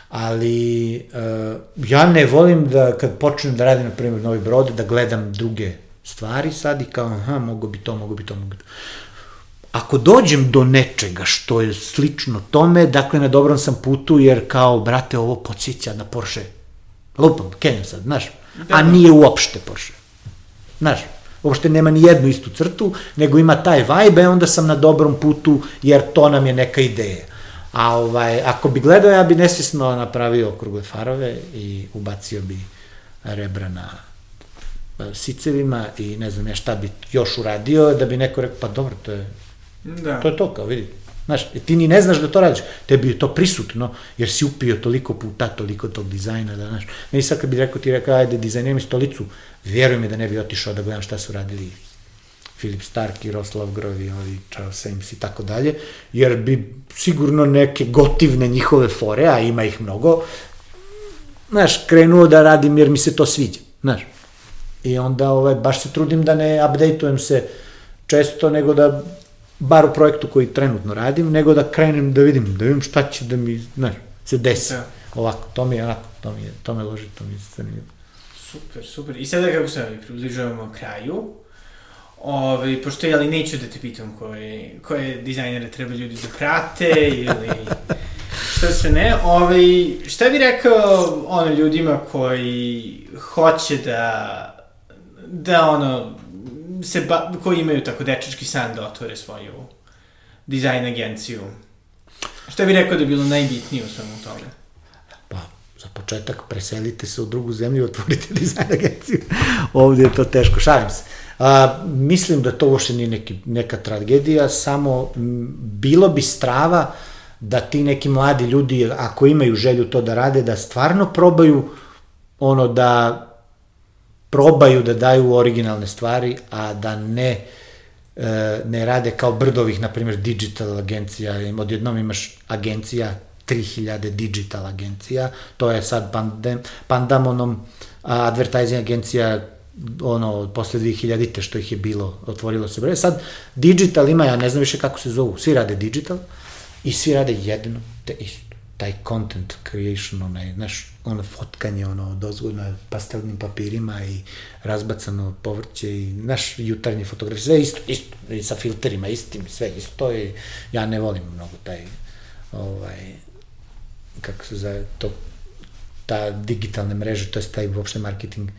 B: ali uh, ja ne volim da kad počnem da radim, na primjer, novi brod, da gledam druge stvari sad i kao, aha, mogu bi to, mogu bi to, mogu bi to. Ako dođem do nečega što je slično tome, dakle, na dobrom sam putu, jer kao, brate, ovo podsjeća na Porsche. Lupam, kenjam sad, znaš, da, a nije uopšte Porsche. Znaš, uopšte nema ni jednu istu crtu, nego ima taj vibe, e onda sam na dobrom putu, jer to nam je neka ideja. A ovaj, ako bi gledao, ja bi nesvjesno napravio okrugle farove i ubacio bi rebra na e, sicevima i ne znam ja šta bi još uradio, da bi neko rekao, pa dobro, to je, da. to je to, kao vidi. Znaš, ti ni ne znaš da to radiš, tebi je to prisutno, jer si upio toliko puta, toliko tog dizajna, da, znaš. Ne sad kad bi rekao, ti rekao, ajde, dizajniram mi stolicu, vjeruj mi da ne bi otišao da gledam šta su radili Filip Stark i Roslav Grovi, ovi Charles Ames i tako dalje, jer bi sigurno neke gotivne njihove fore, a ima ih mnogo, znaš, krenuo da radim jer mi se to sviđa, znaš. I onda ovaj, baš se trudim da ne updateujem se često, nego da bar u projektu koji trenutno radim, nego da krenem da vidim, da vidim šta će da mi, znaš, se desi. Da. Ovako, to mi je onako, to mi je, to me loži, to mi je zanimljivo.
A: Super, super. I sada kako se približavamo kraju, Ove, pošto ja ali neću da te pitam koje, koje dizajnere treba ljudi da prate ili šta se ne. Ove, šta bi rekao ono ljudima koji hoće da da ono se ba, koji imaju tako dečački san da otvore svoju dizajn agenciju. Šta bi rekao da je bilo najbitnije u svemu tome?
B: Početak preselite se u drugu zemlju i otvorite dizajn agenciju. Ovdje je to teško, šalim se. A, mislim da to uopšte nije neki, neka tragedija, samo m, bilo bi strava da ti neki mladi ljudi, ako imaju želju to da rade, da stvarno probaju ono da probaju da daju originalne stvari, a da ne e, ne rade kao brdovih, na primjer, digital agencija, odjednom imaš agencija, 3000 digital agencija, to je sad pandem, Pandamonom advertising agencija ono, posle 2000-te što ih je bilo, otvorilo se bre. Sad, digital ima, ja ne znam više kako se zovu, svi rade digital i svi rade jedno te isto. Taj content creation, onaj, znaš, ono fotkanje, ono, dozgo na pastelnim papirima i razbacano povrće i, znaš, jutarnje fotografije, sve isto, isto, i sa filterima istim, sve isto i ja ne volim mnogo taj, ovaj, kako se zove, to, ta digitalne mreže, to je taj uopšte marketing, uh,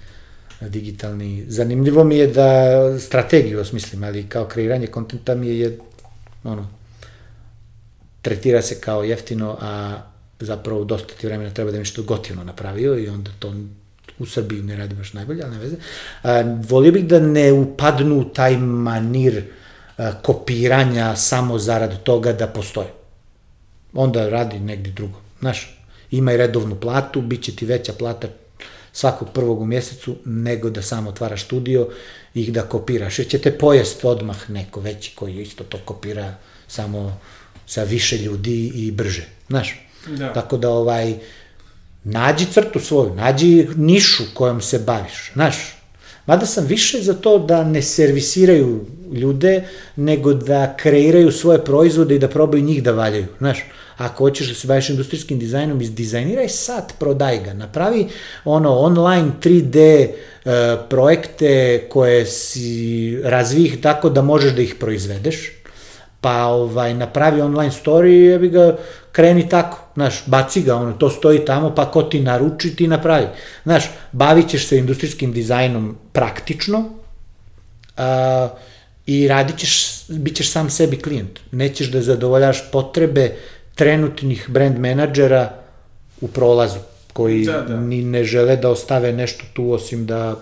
B: digitalni. Zanimljivo mi je da strategiju osmislim, ali kao kreiranje kontenta mi je, ono, tretira se kao jeftino, a zapravo dosta ti vremena treba da mi što gotivno napravio i onda to u Srbiji ne radi baš najbolje, ali ne veze. A, volio bih da ne upadnu taj manir a, kopiranja samo zarad toga da postoje. Onda radi negdje drugo. Znaš, ima i redovnu platu, bit će ti veća plata svakog prvog u mjesecu, nego da samo otvaraš studio i da kopiraš. Jer će te pojest odmah neko veći koji isto to kopira samo sa više ljudi i brže. Znaš? Da. Tako da ovaj, nađi crtu svoju, nađi nišu kojom se baviš. Znaš? Mada sam više za to da ne servisiraju ljude, nego da kreiraju svoje proizvode i da probaju njih da valjaju. Znaš? Ako hoćeš da se baviš industrijskim dizajnom, izdizajniraj sat, prodaj ga. Napravi ono online 3D uh, e, projekte koje si razvih tako da možeš da ih proizvedeš, pa ovaj, napravi online story i jebi ga, kreni tako, znaš, baci ga, ono, to stoji tamo, pa ko ti naruči, ti napravi. Znaš, bavit ćeš se industrijskim dizajnom praktično uh, i radit ćeš bit ćeš sam sebi klijent. Nećeš da zadovoljaš potrebe trenutnih brand menadžera u prolazu, koji
A: Da, da.
B: ni ne žele da ostave nešto tu osim da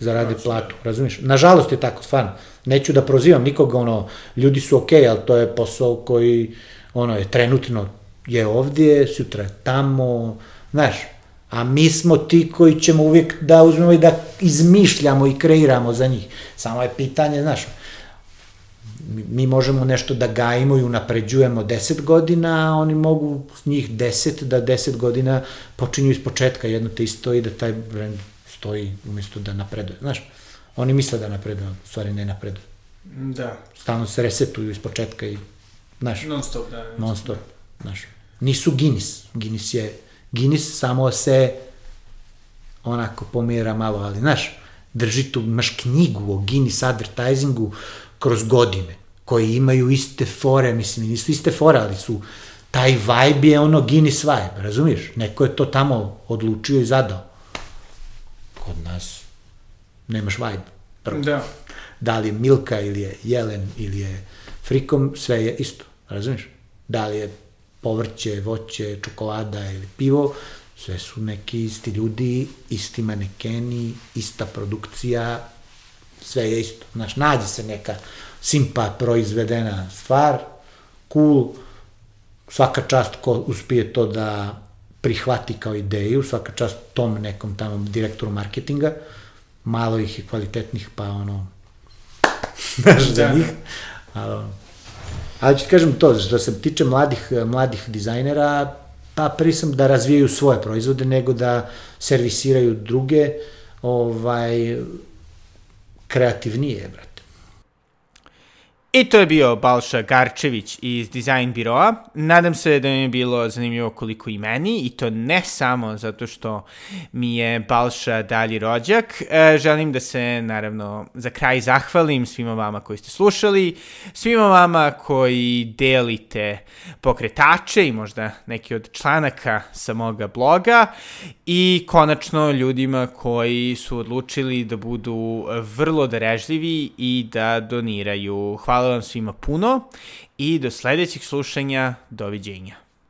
B: zarade
A: Da,
B: platu, razumiješ? Nažalost je tako, stvarno. Neću da prozivam nikoga, ono, ljudi su okej, ali to je posao koji, ono, je trenutno je ovdje, sutra je tamo, znaš, a mi smo ti koji ćemo uvijek da uzmemo i da izmišljamo i kreiramo za njih. Samo je pitanje, znaš, mi, možemo nešto da gajimo i unapređujemo 10 godina, a oni mogu s njih 10 da 10 godina počinju iz početka jedno te isto i da taj brand stoji umjesto da napreduje. Znaš, oni misle da napreduje, u stvari ne napreduje.
A: Da,
B: Stalno se resetuju iz početka i, znaš,
A: non stop, da.
B: non stop, znaš. Nisu Guinness. Guinness je, Guinness samo se onako pomjera malo, ali znaš, drži tu, imaš knjigu o Guinness advertisingu kroz godine, koji imaju iste fore, mislim, nisu iste fore, ali su, taj vibe je ono Guinness vibe, razumiješ? Neko je to tamo odlučio i zadao. Kod nas nemaš vibe. Prvo
A: Da.
B: da li je Milka ili je Jelen ili je Frikom, sve je isto, razumiješ? Da li je povrće, voće, čokolada ili pivo, sve su neki isti ljudi, isti manekeni, ista produkcija, sve je isto. Znaš, nađe se neka simpa proizvedena stvar, cool, svaka čast ko uspije to da prihvati kao ideju, svaka čast tom nekom tamo direktoru marketinga, malo ih je kvalitetnih, pa ono, znaš, za
A: Da.
B: njih. Ali, ali ću kažem to, što se tiče mladih, mladih dizajnera, pa prvi sam da razvijaju svoje proizvode, nego da servisiraju druge, ovaj, kreativnije, brate.
A: I to je bio Balša Garčević iz Design Biroa. Nadam se da mi je bilo zanimljivo koliko i meni i to ne samo zato što mi je Balša dalji rođak. E, želim da se naravno za kraj zahvalim svima vama koji ste slušali, svima vama koji delite pokretače i možda neki od članaka sa moga bloga i konačno ljudima koji su odlučili da budu vrlo darežljivi i da doniraju. Hvala vam svima puno i do sledećeg slušanja. Doviđenja.